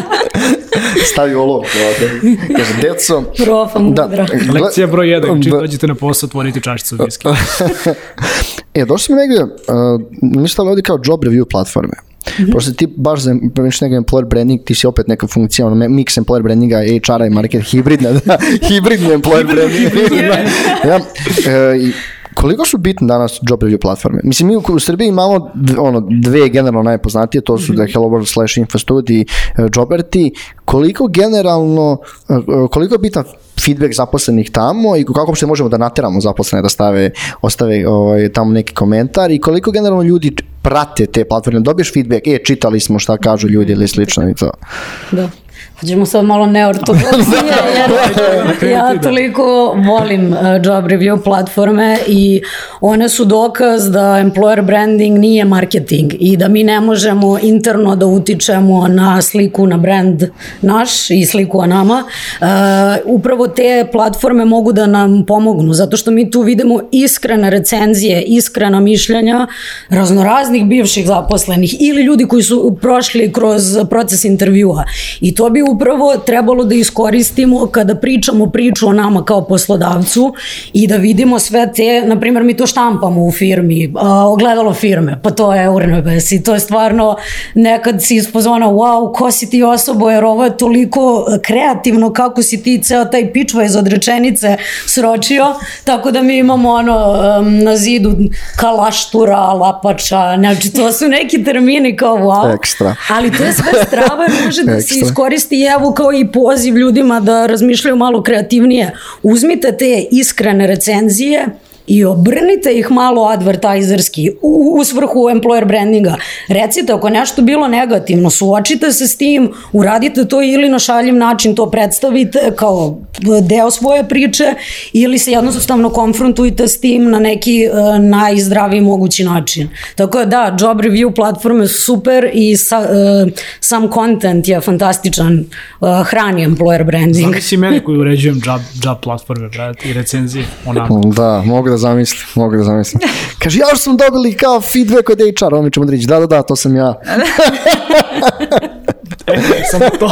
Stavi olovku ovde. Kaže, deco... Profa mudra. Da, Lekcija broj 1, čim dođete na posao, otvorite čašicu viski. e, došli smo negde, uh, mi stavili ovde kao job review platforme. Mm -hmm. Pošto ti baš za neka employer branding, ti si opet neka funkcija, ono, mix employer brandinga, HR-a i market, hibridna, da, hibridni employer branding. ja, e, Koliko su bitne danas job review platforme? Mislim, mi u, Srbiji imamo ono, dve generalno najpoznatije, to su mm -hmm. da Hello World slash InfoStud i uh, Joberti. Koliko generalno, uh, koliko je bitan feedback zaposlenih tamo i kako se možemo da nateramo zaposlene da stave, ostave ovaj, tamo neki komentar i koliko generalno ljudi prate te platforme, dobiješ feedback, e, čitali smo šta kažu ljudi ili slično i to. Da. Hoćemo sad malo neortodoksije, jer ja toliko volim uh, job review platforme i one su dokaz da employer branding nije marketing i da mi ne možemo interno da utičemo na sliku na brand naš i sliku o nama. Uh, upravo te platforme mogu da nam pomognu, zato što mi tu vidimo iskrene recenzije, iskrena mišljenja raznoraznih bivših zaposlenih ili ljudi koji su prošli kroz proces intervjua. I to bi upravo trebalo da iskoristimo kada pričamo priču o nama kao poslodavcu i da vidimo sve te, na primjer mi to štampamo u firmi, ogledalo firme, pa to je urnebes i to je stvarno nekad si ispozvana, wow, ko si ti osobo, jer ovo je toliko kreativno kako si ti ceo taj pičva iz odrečenice sročio, tako da mi imamo ono na zidu kalaštura, lapača, znači to su neki termini kao wow, Ekstra. ali to je sve strava može da se iskoristi evo kao i poziv ljudima da razmišljaju malo kreativnije. Uzmite te iskrene recenzije, i obrnite ih malo advertajzerski u, u svrhu employer brandinga. Recite ako nešto bilo negativno, suočite se s tim, uradite to ili na šaljiv način to predstavite kao deo svoje priče ili se jednostavno konfrontujte s tim na neki uh, najzdraviji mogući način. Tako da, da, job review platforme su super i sa, uh, sam content je fantastičan, uh, hrani employer branding. Znam si mene koji uređujem job, job platforme, brate, i recenzije, onako. Da, mogu da zamislim, mogu da zamislim. Kaže, ja smo dobili kao feedback od HR, on mi ćemo da reći, da, da, da, to sam ja. E, samo to.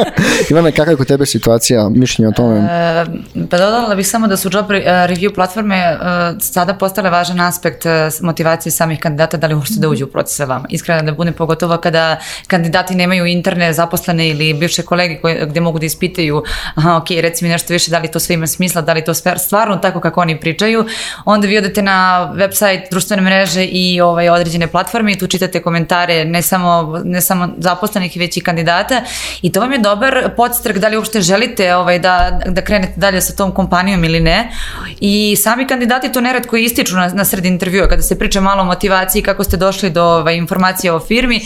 Ivana, kakva je kod tebe situacija, mišljenje o tome? E, pa dodala bih samo da su job re- review platforme e, sada postale važan aspekt e, motivacije samih kandidata da li uopšte da uđu u proces sa vama. Iskreno da budem pogotovo kada kandidati nemaju interne zaposlene ili bivše kolege koje, gde mogu da ispitaju aha, ok, reci mi nešto više, da li to sve ima smisla, da li to sve stvarno tako kako oni pričaju, onda vi odete na website, društvene mreže i ovaj, određene platforme i tu čitate komentare ne samo, ne samo zaposlenih, već i kandidata i to vam je dobar podstrek da li uopšte želite ovaj, da, da krenete dalje sa tom kompanijom ili ne. I sami kandidati to neretko ističu na, na sred intervjua, kada se priča malo o motivaciji, kako ste došli do ovaj, informacija o firmi,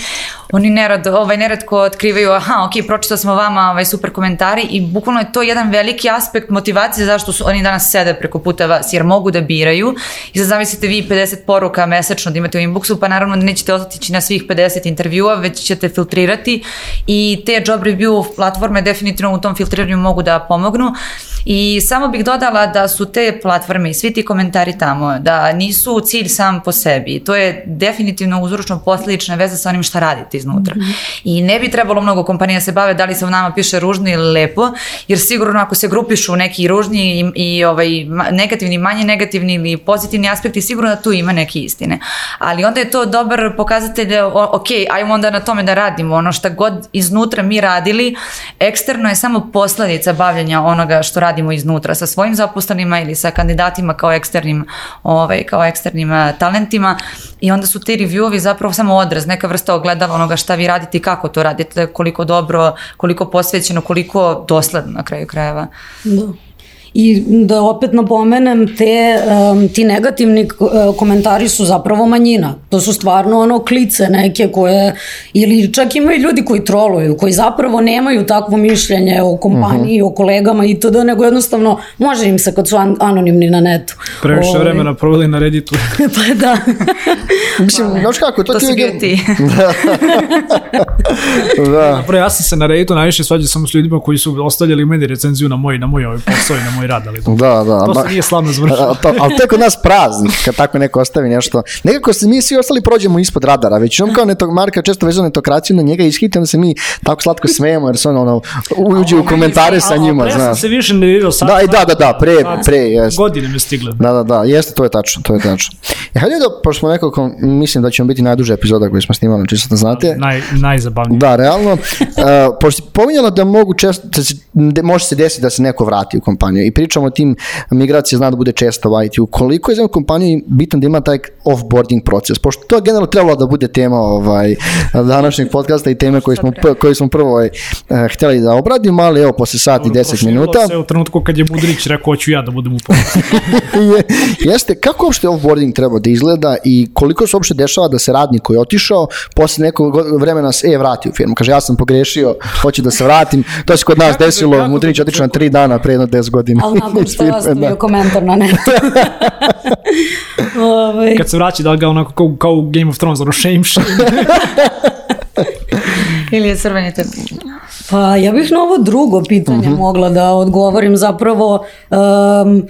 oni nerad, ovaj, neretko otkrivaju, aha, ok, pročitao smo vama ovaj, super komentari i bukvalno je to jedan veliki aspekt motivacije zašto su oni danas sede preko puta vas, jer mogu da biraju. I sad zamislite vi 50 poruka mesečno da imate u inboxu, pa naravno da nećete ostatići na svih 50 intervjua, već ćete filtrirati. I te job review platforme definitivno u tom filtriranju mogu da pomognu. I samo bih dodala da su te platforme i svi ti komentari tamo, da nisu cilj sam po sebi, to je definitivno uzročno posledična veza sa onim šta radite iznutra. Mm -hmm. I ne bi trebalo mnogo kompanija se bave da li se u nama piše ružno ili lepo, jer sigurno ako se grupišu neki ružni i, i ovaj, negativni, manje negativni ili pozitivni aspekti, sigurno da tu ima neke istine. Ali onda je to dobar pokazatelj, da, ok, ajmo onda na tome da radimo, ono šta god iznutra mi radili, eksterno je samo posledica bavljanja onoga što radimo iznutra sa svojim zaposlenima ili sa kandidatima kao eksternim, ovaj, kao eksternim talentima i onda su ti reviewovi zapravo samo odraz, neka vrsta ogledala onoga šta vi radite i kako to radite, koliko dobro, koliko posvećeno, koliko dosledno na kraju krajeva. Da. I da opet napomenem, te, um, ti negativni komentari su zapravo manjina. To su stvarno ono klice neke koje, ili čak imaju ljudi koji troluju, koji zapravo nemaju takvo mišljenje o kompaniji, uh -huh. o kolegama i to da, nego jednostavno može im se kad su an anonimni na netu. Previše Ove... vremena proveli na Redditu. pa da. Mislim, znaš kako, to, to ti bio ti. da. da. Dobro, ja sam se na Redditu najviše svađao samo s ljudima koji su ostavljali meni recenziju na moj, na moj ovaj posao i na moj rad, ali to, da, da, to se nije slavno završilo. To, ali to je kod nas praznik, kad tako neko ostavi nešto. Nekako se mi svi ostali prođemo ispod radara, već on kao netog Marka često vezano netokraciju na njega ishiti, onda se mi tako slatko smejemo, jer se on ono, uđe u komentare sa njima, znaš. sam se više nervirao sad. Da, i da, da, da, pre, pre, jeste. Godine mi stigle. Da, da, da, jeste, to je tačno, to je tačno. Ja, hajde da, pošto smo nekako, mislim da ćemo biti najduža epizoda koju smo snimali, čisto da znate. Naj, najzabavnije. Da, realno. Uh, pošto si pominjala da mogu često, da se, de, može se desiti da se neko vrati u kompaniju i pričamo o tim migracija zna da bude često u IT-u. Koliko je za kompaniju bitno da ima taj offboarding proces? Pošto to je generalno trebalo da bude tema ovaj, današnjeg podcasta i teme koje smo, koje smo prvo ovaj, hteli da obradimo, ali evo, posle sat i 10 minuta. se u trenutku kad je Budrić rekao, hoću ja da budem u podcastu. Jeste, kako uopšte offboarding treba da izgleda i koliko se uopšte dešava da se radnik koji je otišao, posle nekog vremena se, e, vrati u firmu. Kaže, ja sam pogrešio, hoću da se vratim. To se kod nas desilo, Mudrinić otišao na 3 dana pre jedno 10 godina. Ali nakon što je ostavio da. komentar na netu. Ove. Ovaj. Kad se vraća da ga onako kao, kao Game of Thrones, ono shame, shame. Ili je crveni te... Pa ja bih na ovo drugo pitanje uh mhm. -huh. mogla da odgovorim zapravo um,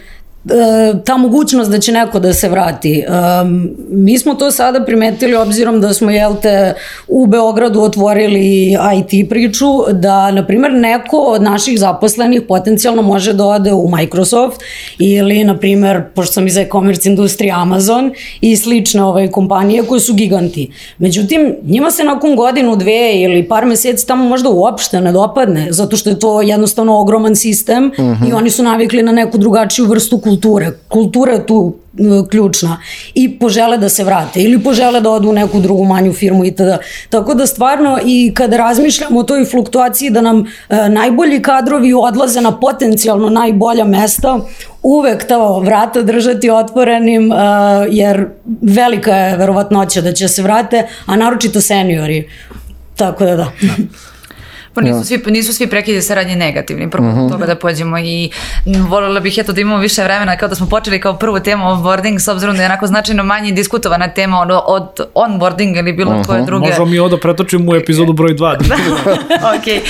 ta mogućnost da će neko da se vrati. Um, mi smo to sada primetili obzirom da smo, jel te, u Beogradu otvorili IT priču, da, na primjer, neko od naših zaposlenih potencijalno može da ode u Microsoft ili, na primjer, pošto sam iz e-commerce industrije Amazon i slične ove kompanije koje su giganti. Međutim, njima se nakon godinu, dve ili par meseci tamo možda uopšte ne dopadne, zato što je to jednostavno ogroman sistem uh -huh. i oni su navikli na neku drugačiju vrstu kulture kulture. Kultura je tu ključna i požele da se vrate ili požele da odu u neku drugu manju firmu i tada. Tako da stvarno i kada razmišljamo o toj fluktuaciji da nam e, najbolji kadrovi odlaze na potencijalno najbolja mesta, uvek ta vrata držati otvorenim e, jer velika je verovatnoća da će se vrate, a naročito seniori. Tako da da. da. Pa nisu, ja. svi, nisu svi prekidi saradnje negativni, prvo uh mhm. -huh. toga da pođemo i voljela bih eto da imamo više vremena kao da smo počeli kao prvu temu onboarding s obzirom da je onako značajno manje diskutovana tema od, od onboarding ili bilo uh -huh. koje druge. Možemo mi ovo da pretočimo u epizodu broj 2. da, ok.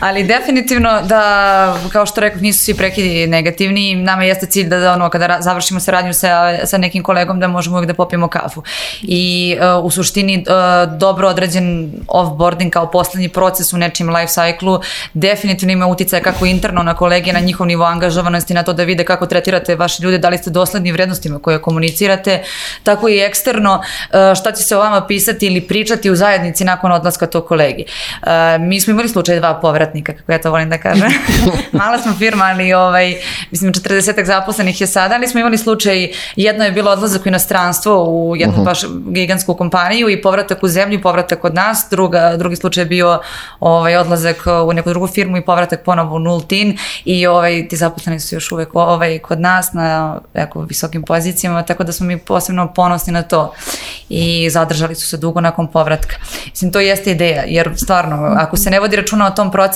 Ali definitivno da, kao što rekao, nisu svi prekidi negativni. Nama jeste cilj da, da ono, kada završimo saradnju sa, sa nekim kolegom da možemo uvijek da popijemo kafu. I uh, u suštini uh, dobro određen offboarding kao poslednji proces u nečim life cyclu definitivno ima uticaja kako interno na kolege, na njihov nivo angažovanosti, na to da vide kako tretirate vaše ljude, da li ste dosledni vrednostima koje komunicirate, tako i eksterno uh, šta će se o vama pisati ili pričati u zajednici nakon odlaska tog kolegi. Uh, mi smo imali slučaj dva povratnika, kako ja to volim da kažem. Mala smo firma, ali ovaj, mislim 40 zaposlenih je sada, ali smo imali slučaj, jedno je bilo odlazak u inostranstvo u jednu uh -huh. baš gigantsku kompaniju i povratak u zemlju povratak kod nas, druga, drugi slučaj je bio ovaj, odlazak u neku drugu firmu i povratak ponovo u Nultin i ovaj, ti zaposleni su još uvek ovaj, kod nas na jako visokim pozicijama, tako da smo mi posebno ponosni na to i zadržali su se dugo nakon povratka. Mislim, to jeste ideja, jer stvarno, ako se ne vodi računa o tom procesu,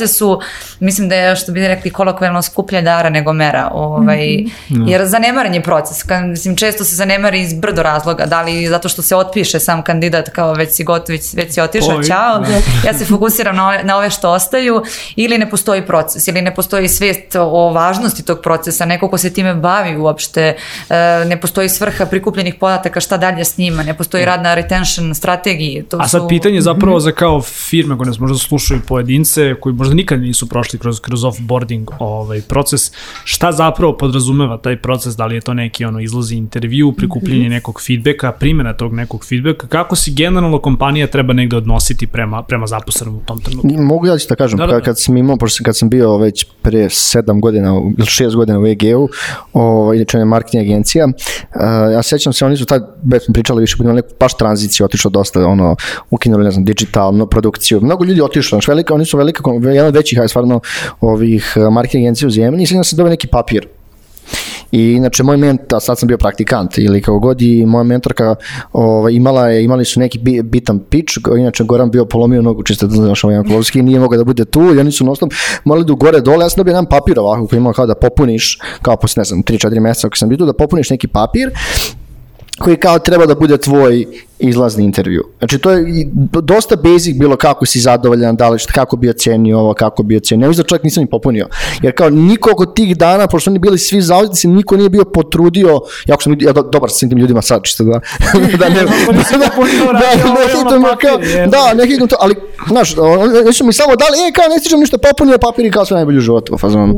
mislim da je, što bi rekli, kolokvijalno skuplja dara nego mera, ovaj, mm -hmm. jer zanemaren je proces, kad, mislim, često se zanemari iz brdo razloga, da li zato što se otpiše sam kandidat kao već si gotov, već, već si otišao, čao, da. ja se fokusiram na ove, na ove što ostaju, ili ne postoji proces, ili ne postoji svest o važnosti tog procesa, neko ko se time bavi uopšte, e, ne postoji svrha prikupljenih podataka šta dalje s njima, ne postoji rad na retention strategiji. To A sad su... pitanje zapravo za kao firme koje nas možda slušaju pojedince, koji možda nikad nisu prošli kroz, kroz offboarding ovaj, proces, šta zapravo podrazumeva taj proces, da li je to neki ono izlazi intervju, prikupljenje mhm. nekog feedbacka, primjena tog nekog feedbacka, kako se generalno kompanija treba negde odnositi prema, prema zaposlenom u tom trenutku? Mogu ja da kažem, da, da, da. kad sam imao, pošto kad sam bio već pre sedam godina ili šest godina u EG-u, ovaj, inače je marketing agencija, uh, ja sećam se, oni su tad, već smo pričali više, budemo neku baš tranziciju, otišlo dosta, ono, ukinuli, ne znam, digitalnu produkciju, mnogo ljudi otišlo, znači velika, oni su velika, jedan od većih, aj stvarno, ovih uh, marketing agencija u zemlji, i sad se dobije neki papir, I inače moj mentor, sad sam bio praktikant ili kao god i moja mentorka ovaj, imala je, imali su neki bitan pitch, inače Goran bio polomio nogu čisto da znaš ovaj Jankolovski nije mogao da bude tu i oni su nostom morali da gore dole, ja sam dobio jedan papir ovako koji imao kao da popuniš, kao posle ne znam 3-4 meseca ako sam bio tu da popuniš neki papir koji kao treba da bude tvoj izlazni intervju. Znači to je dosta basic bilo kako si zadovoljan, da li šta, kako bi ocenio ovo, kako bi ocenio. Mislim da čovjek nisam ni popunio. Jer kao niko od tih dana, pošto oni bili svi zauzeti, niko nije bio potrudio, jako sam ja do, dobar sa tim ljudima sad, čisto da, da ne, da, da, da, da, kao, da, ne hitam to, ali, znaš, oni su mi samo dali, e, kao, ne stižem ništa popunio papir i kao sve najbolje u životu, fazon.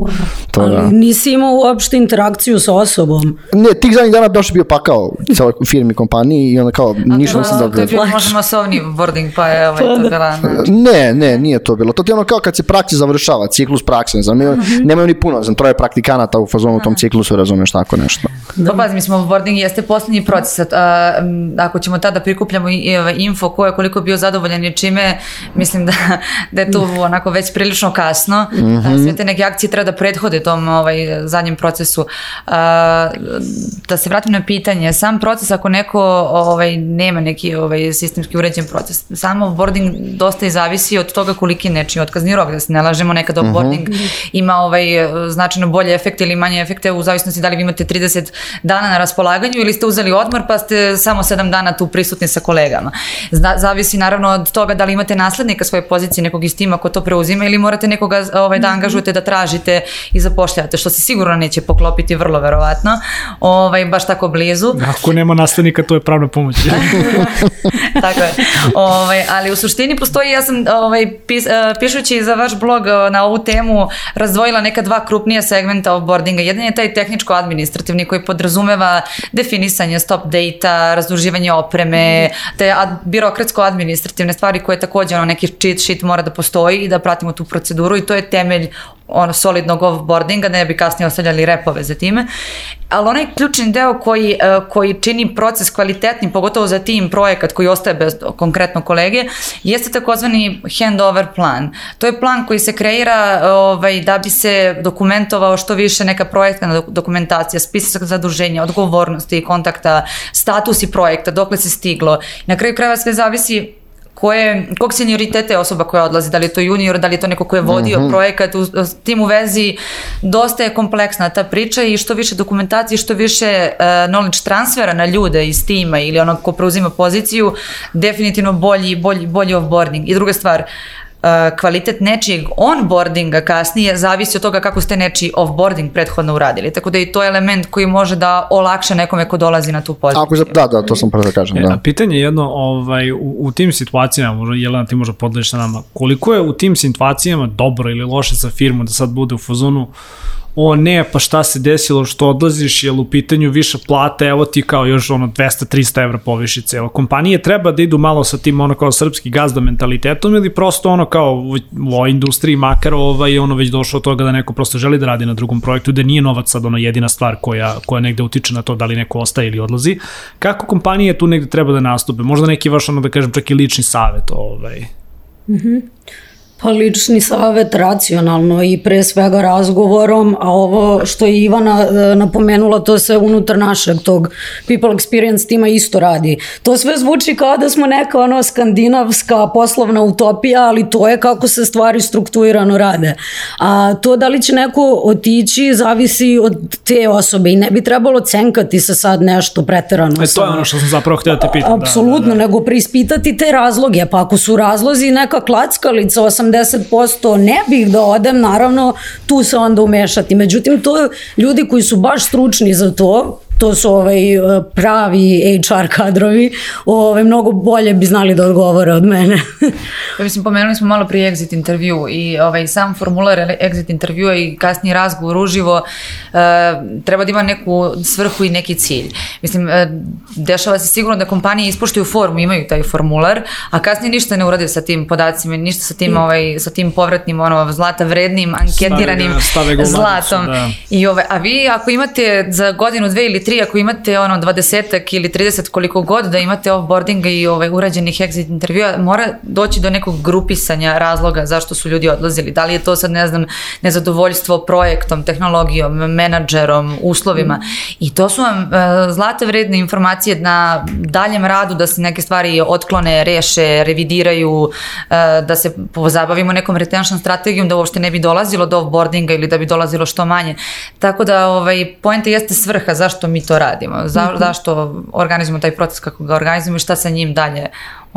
To, ali da. nisi imao uopšte interakciju sa osobom. Ne, tih zadnjih dana baš bio pakao celoj firmi, kompaniji i onda kao, ništa nisam dobro. To je bio možda masovni boarding, pa je ovaj, to bila... Ne, ne, nije to bilo. To ti je ono kao kad se praksa završava, ciklus prakse, ne znam, nemaju ni puno, znam, troje praktikanata u fazonu u tom ciklusu, razumeš, tako nešto. Da, pa, smo boarding jeste poslednji proces, ako ćemo tada prikupljamo info ko je koliko bio zadovoljan i čime, mislim da, da je tu onako već prilično kasno, mm -hmm. sve te neke akcije treba da prethode tom ovaj, zadnjem procesu. Da se vratim na pitanje, sam proces ako neko ovaj, nema neki ovaj, sistemski uređen proces. Samo boarding dosta i zavisi od toga koliki je nečiji otkazni rok, da se ne lažemo, nekada uh mhm. -huh. boarding ima ovaj, značajno bolje efekte ili manje efekte u zavisnosti da li vi imate 30 dana na raspolaganju ili ste uzeli odmor pa ste samo 7 dana tu prisutni sa kolegama. Zna, zavisi naravno od toga da li imate naslednika svoje pozicije, nekog iz tima ko to preuzima ili morate nekoga ovaj, da mhm. angažujete, da tražite i zapošljavate, što se sigurno neće poklopiti vrlo verovatno, ovaj, baš tako blizu. Ako nema naslednika, to je pravna pomoć. Tako je. Ovaj, ali u suštini postoji, ja sam ovaj, pis, uh, pišući za vaš blog uh, na ovu temu razdvojila neka dva krupnija segmenta offboardinga. Jedan je taj tehničko-administrativni koji podrazumeva definisanje stop data, razduživanje opreme, te ad, birokratsko-administrativne stvari koje takođe ono, neki cheat sheet mora da postoji i da pratimo tu proceduru i to je temelj ono solidnog offboardinga, ne bi kasnije ostavljali repove za time. Ali onaj ključni deo koji, e, koji čini proces kvalitetnim, pogotovo za tim projekat koji ostaje bez konkretno kolege, jeste takozvani handover plan. To je plan koji se kreira ovaj, da bi se dokumentovao što više neka projektna dokumentacija, spisak zaduženja, odgovornosti kontakta, statusi projekta, dokle se stiglo. Na kraju krajeva sve zavisi koje, kog senioriteta je osoba koja odlazi, da li je to junior, da li je to neko ko je vodio mm -hmm. projekat, u, u tim u vezi dosta je kompleksna ta priča i što više dokumentacije, što više uh, knowledge transfera na ljude iz tima ili onog ko preuzima poziciju, definitivno bolji, bolji, bolji offboarding. I druga stvar, uh, kvalitet nečijeg onboardinga kasnije zavisi od toga kako ste nečiji offboarding prethodno uradili. Tako da je to element koji može da olakša nekome ko dolazi na tu poziciju. Ako, da, da, to sam prvo da kažem. E, Da. a pitanje je jedno, ovaj, u, u tim situacijama, možda Jelena ti možda podeliš sa nama, koliko je u tim situacijama dobro ili loše za firmu da sad bude u fazonu o ne, pa šta se desilo što odlaziš, jel u pitanju više plate, evo ti kao još ono 200-300 evra povišice, evo kompanije treba da idu malo sa tim ono kao srpski gazda mentalitetom ili prosto ono kao u, ovoj industriji makar ovaj, ono već došlo od toga da neko prosto želi da radi na drugom projektu, da nije novac sad ono jedina stvar koja, koja negde utiče na to da li neko ostaje ili odlazi. Kako kompanije tu negde treba da nastupe? Možda neki vaš ono da kažem čak i lični savet ovaj. Pa lični savet racionalno i pre svega razgovorom, a ovo što je Ivana e, napomenula, to se unutar našeg tog people experience tima isto radi. To sve zvuči kao da smo neka ono skandinavska poslovna utopija, ali to je kako se stvari strukturirano rade. A to da li će neko otići zavisi od te osobe i ne bi trebalo cenkati se sad nešto preterano. E, to je ono što sam zapravo htio da te pitam. Apsolutno, Da, da, da. nego preispitati te razloge. Pa ako su razlozi neka klackalica 80%, ne bih da odem, naravno, tu se onda umešati. Međutim, to ljudi koji su baš stručni za to, to su ovaj, pravi HR kadrovi, ovaj, mnogo bolje bi znali da odgovore od mene. Pa mislim, pomenuli smo malo prije exit intervju i ovaj, sam formular exit intervjua i kasniji razgovor uživo e, treba da ima neku svrhu i neki cilj. Mislim, e, dešava se sigurno da kompanije ispoštuju formu, imaju taj formular, a kasnije ništa ne urade sa tim podacima, ništa sa tim, ovaj, sa tim povratnim, ono, zlata vrednim, anketiranim Stave ga- stave zlatom. da. I ove, a vi ako imate za godinu, dve ili tri, ako imate ono 20 ili 30 koliko god da imate offboardinga i ovaj, urađenih exit intervjua, mora doći do nekog grupisanja razloga zašto su ljudi odlazili. Da li je to sad, ne znam, nezadovoljstvo projektom, tehnologijom, menadžerom, uslovima. I to su vam e, zlate vredne informacije na daljem radu da se neke stvari otklone, reše, revidiraju, e, da se pozabavimo nekom retention strategijom da uopšte ne bi dolazilo do offboardinga ili da bi dolazilo što manje. Tako da ovaj, poenta jeste svrha zašto mi to radimo, za, zašto organizujemo taj proces kako ga organizujemo i šta sa njim dalje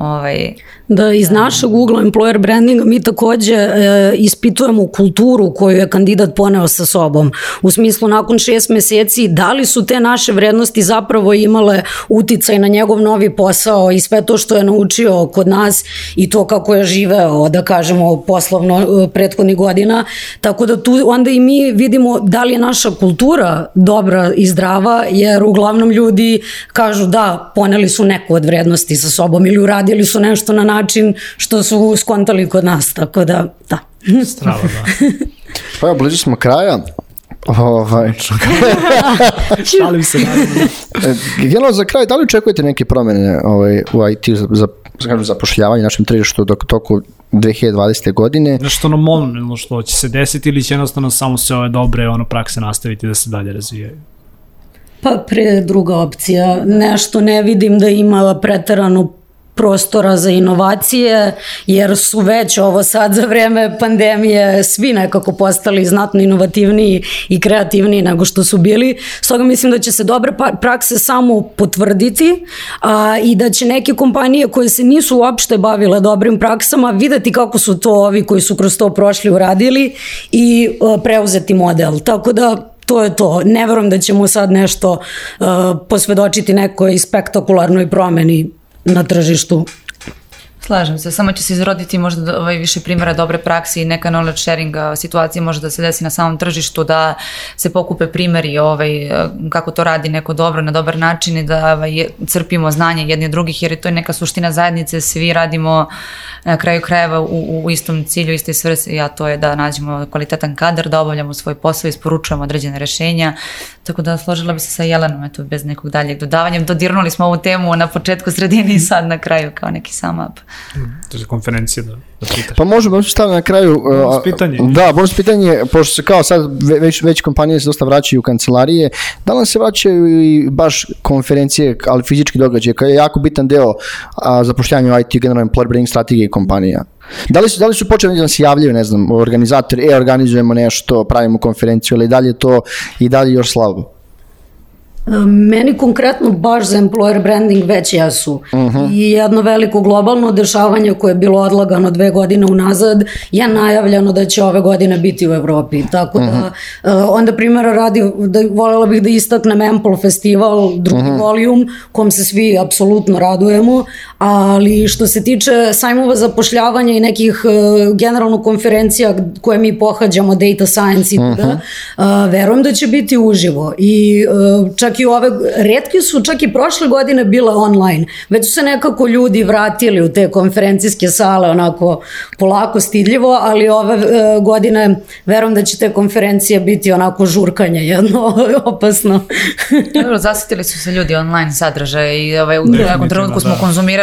ovaj, Da iz našeg ugla employer brandinga mi takođe e, ispitujemo kulturu koju je kandidat poneo sa sobom. U smislu nakon šest meseci da li su te naše vrednosti zapravo imale uticaj na njegov novi posao i sve to što je naučio kod nas i to kako je živeo, da kažemo, poslovno e, prethodnih godina. Tako da tu onda i mi vidimo da li je naša kultura dobra i zdrava, jer uglavnom ljudi kažu da, poneli su neku od vrednosti sa sobom ili uradili su nešto na način što su skontali kod nas, tako da, da. Strava, da. Pa evo, blizu smo kraja. Ovaj, Šalim se, naravno. e, generalno za kraj, da li očekujete neke promene ovaj, u IT za, za, za kažem, zapošljavanje našem tržištu dok toku 2020. godine? Nešto ono momentalno što će se desiti ili će jednostavno samo se ove dobre ono prakse nastaviti da se dalje razvijaju. Pa pre druga opcija, nešto ne vidim da ima preterano prostora za inovacije, jer su već ovo sad za vreme pandemije svi nekako postali znatno inovativniji i kreativniji nego što su bili. Stoga mislim da će se dobre pa- prakse samo potvrditi a, i da će neke kompanije koje se nisu uopšte bavile dobrim praksama videti kako su to ovi koji su kroz to prošli uradili i a, preuzeti model. Tako da to je to. Ne verujem da ćemo sad nešto uh, posvedočiti nekoj spektakularnoj promeni na tržištu. Slažem se, samo će se izroditi možda ovaj, više primjera dobre prakse i neka knowledge sharinga situacije može da se desi na samom tržištu, da se pokupe primjeri ovaj, eh, kako to radi neko dobro, na dobar način i da ovaj, crpimo znanje jedni od drugih, jer je to je neka suština zajednice, svi radimo na kraju krajeva u, u istom cilju, istoj svrsi, a to je da nađemo kvalitetan kadar, da obavljamo svoj posao, isporučujemo određene rešenja, tako da složila bi se sa Jelenom, eto, bez nekog daljeg dodavanja. Dodirnuli smo ovu temu na početku, sredini i sad na kraju kao neki sum up. To je konferencija da, da pitaš. Pa možemo možemo staviti na kraju... A, pitanje. Da, bonus pitanje, pošto se kao sad ve- već, već kompanije se dosta vraćaju u kancelarije, da li se vraćaju i baš konferencije, ali fizički događaje, koji je jako bitan deo a, zapošljanja u IT, generalno employer branding strategije kompanija? Da li su, da li su počeli da se javljaju, ne znam, organizatori, e, organizujemo nešto, pravimo konferenciju, ali i dalje je to i dalje još slabo? Meni konkretno baš za employer branding već jesu. Uh Mhm. -huh. I jedno veliko globalno dešavanje koje je bilo odlagano dve godine unazad je najavljeno da će ove godine biti u Evropi. Tako da, uh Mhm. -huh. onda primjera radi, da volela bih da istaknem Ample Festival, drugi uh Mhm. -huh. volijum, kom se svi apsolutno radujemo, ali što se tiče sajmova zapošljavanja i nekih uh, generalno konferencija koje mi pohađamo, data science i uh -huh. uh, verujem da će biti uživo i uh, čak i ove, redki su čak i prošle godine bile online, već su se nekako ljudi vratili u te konferencijske sale onako polako stidljivo, ali ove uh, godine verujem da će te konferencije biti onako žurkanje jedno opasno. Dobro, zasitili su se ljudi online sadržaje i ovaj, u nekom trenutku smo da.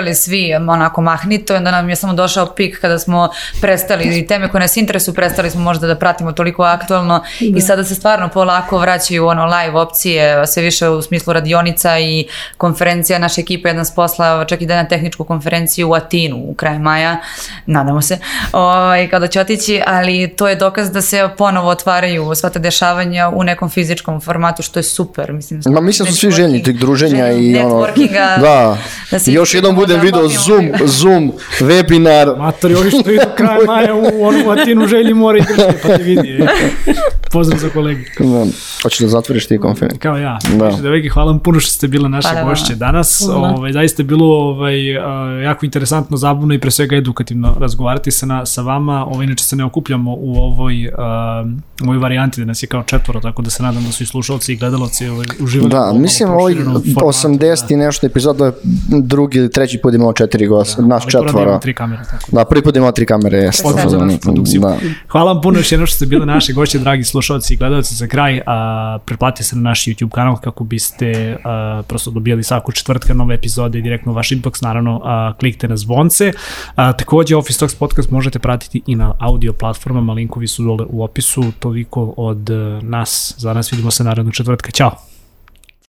Konzumirali svi onako mahnito i onda nam je samo došao pik kada smo prestali i teme koje nas interesuju prestali smo možda da pratimo toliko aktualno da. i sada se stvarno polako vraćaju ono live opcije, sve više u smislu radionica i konferencija. Naša ekipa je nas poslao čak i da na tehničku konferenciju u Atinu u kraju maja, nadamo se, ovaj, kada će otići, ali to je dokaz da se ponovo otvaraju sva te dešavanja u nekom fizičkom formatu, što je super. Mislim, Ma mislim da su svi željni tih druženja i ono... Networkinga. Da, da se još jednom budem da video Zoom. Zoom, webinar. Matori, ovi što idu kraj maja u onu Atinu želji mora i Grčke, pa ti vidi. e. Pozdrav za kolegi. Da. Hoćeš da zatvoriš ti konferenciju? Kao ja. Da. Da. Devojke, hvala vam puno što ste bile naše Hvala vama. gošće danas. Hvala. Ovaj, zaista je bilo ovaj, jako interesantno, zabavno i pre svega edukativno razgovarati sa, na, sa vama. Ovaj, inače se ne okupljamo u ovoj, a, u ovoj varijanti da nas je kao četvoro, tako da se nadam da su i slušalci i gledalci ovaj, uživali. Da, mislim formatu, 80 i nešto epizoda, je drugi ili treći put imao četiri gosta, ali prvo da imamo četvora. tri kamere, tako. Da, prvi put imao tri kamere, jeste. Za našu produkciju. Da. Hvala vam puno još jedno što ste bile naše gošće, dragi slušalci i gledalci za kraj. A, pretplatite se na naš YouTube kanal kako biste a, prosto dobijali svaku četvrtka nove epizode direktno u vaš inbox, naravno a, klikte na zvonce. A, takođe Office Talks podcast možete pratiti i na audio platformama, linkovi su dole u opisu. Toliko od nas, za nas vidimo se narednog četvrtka. Ćao!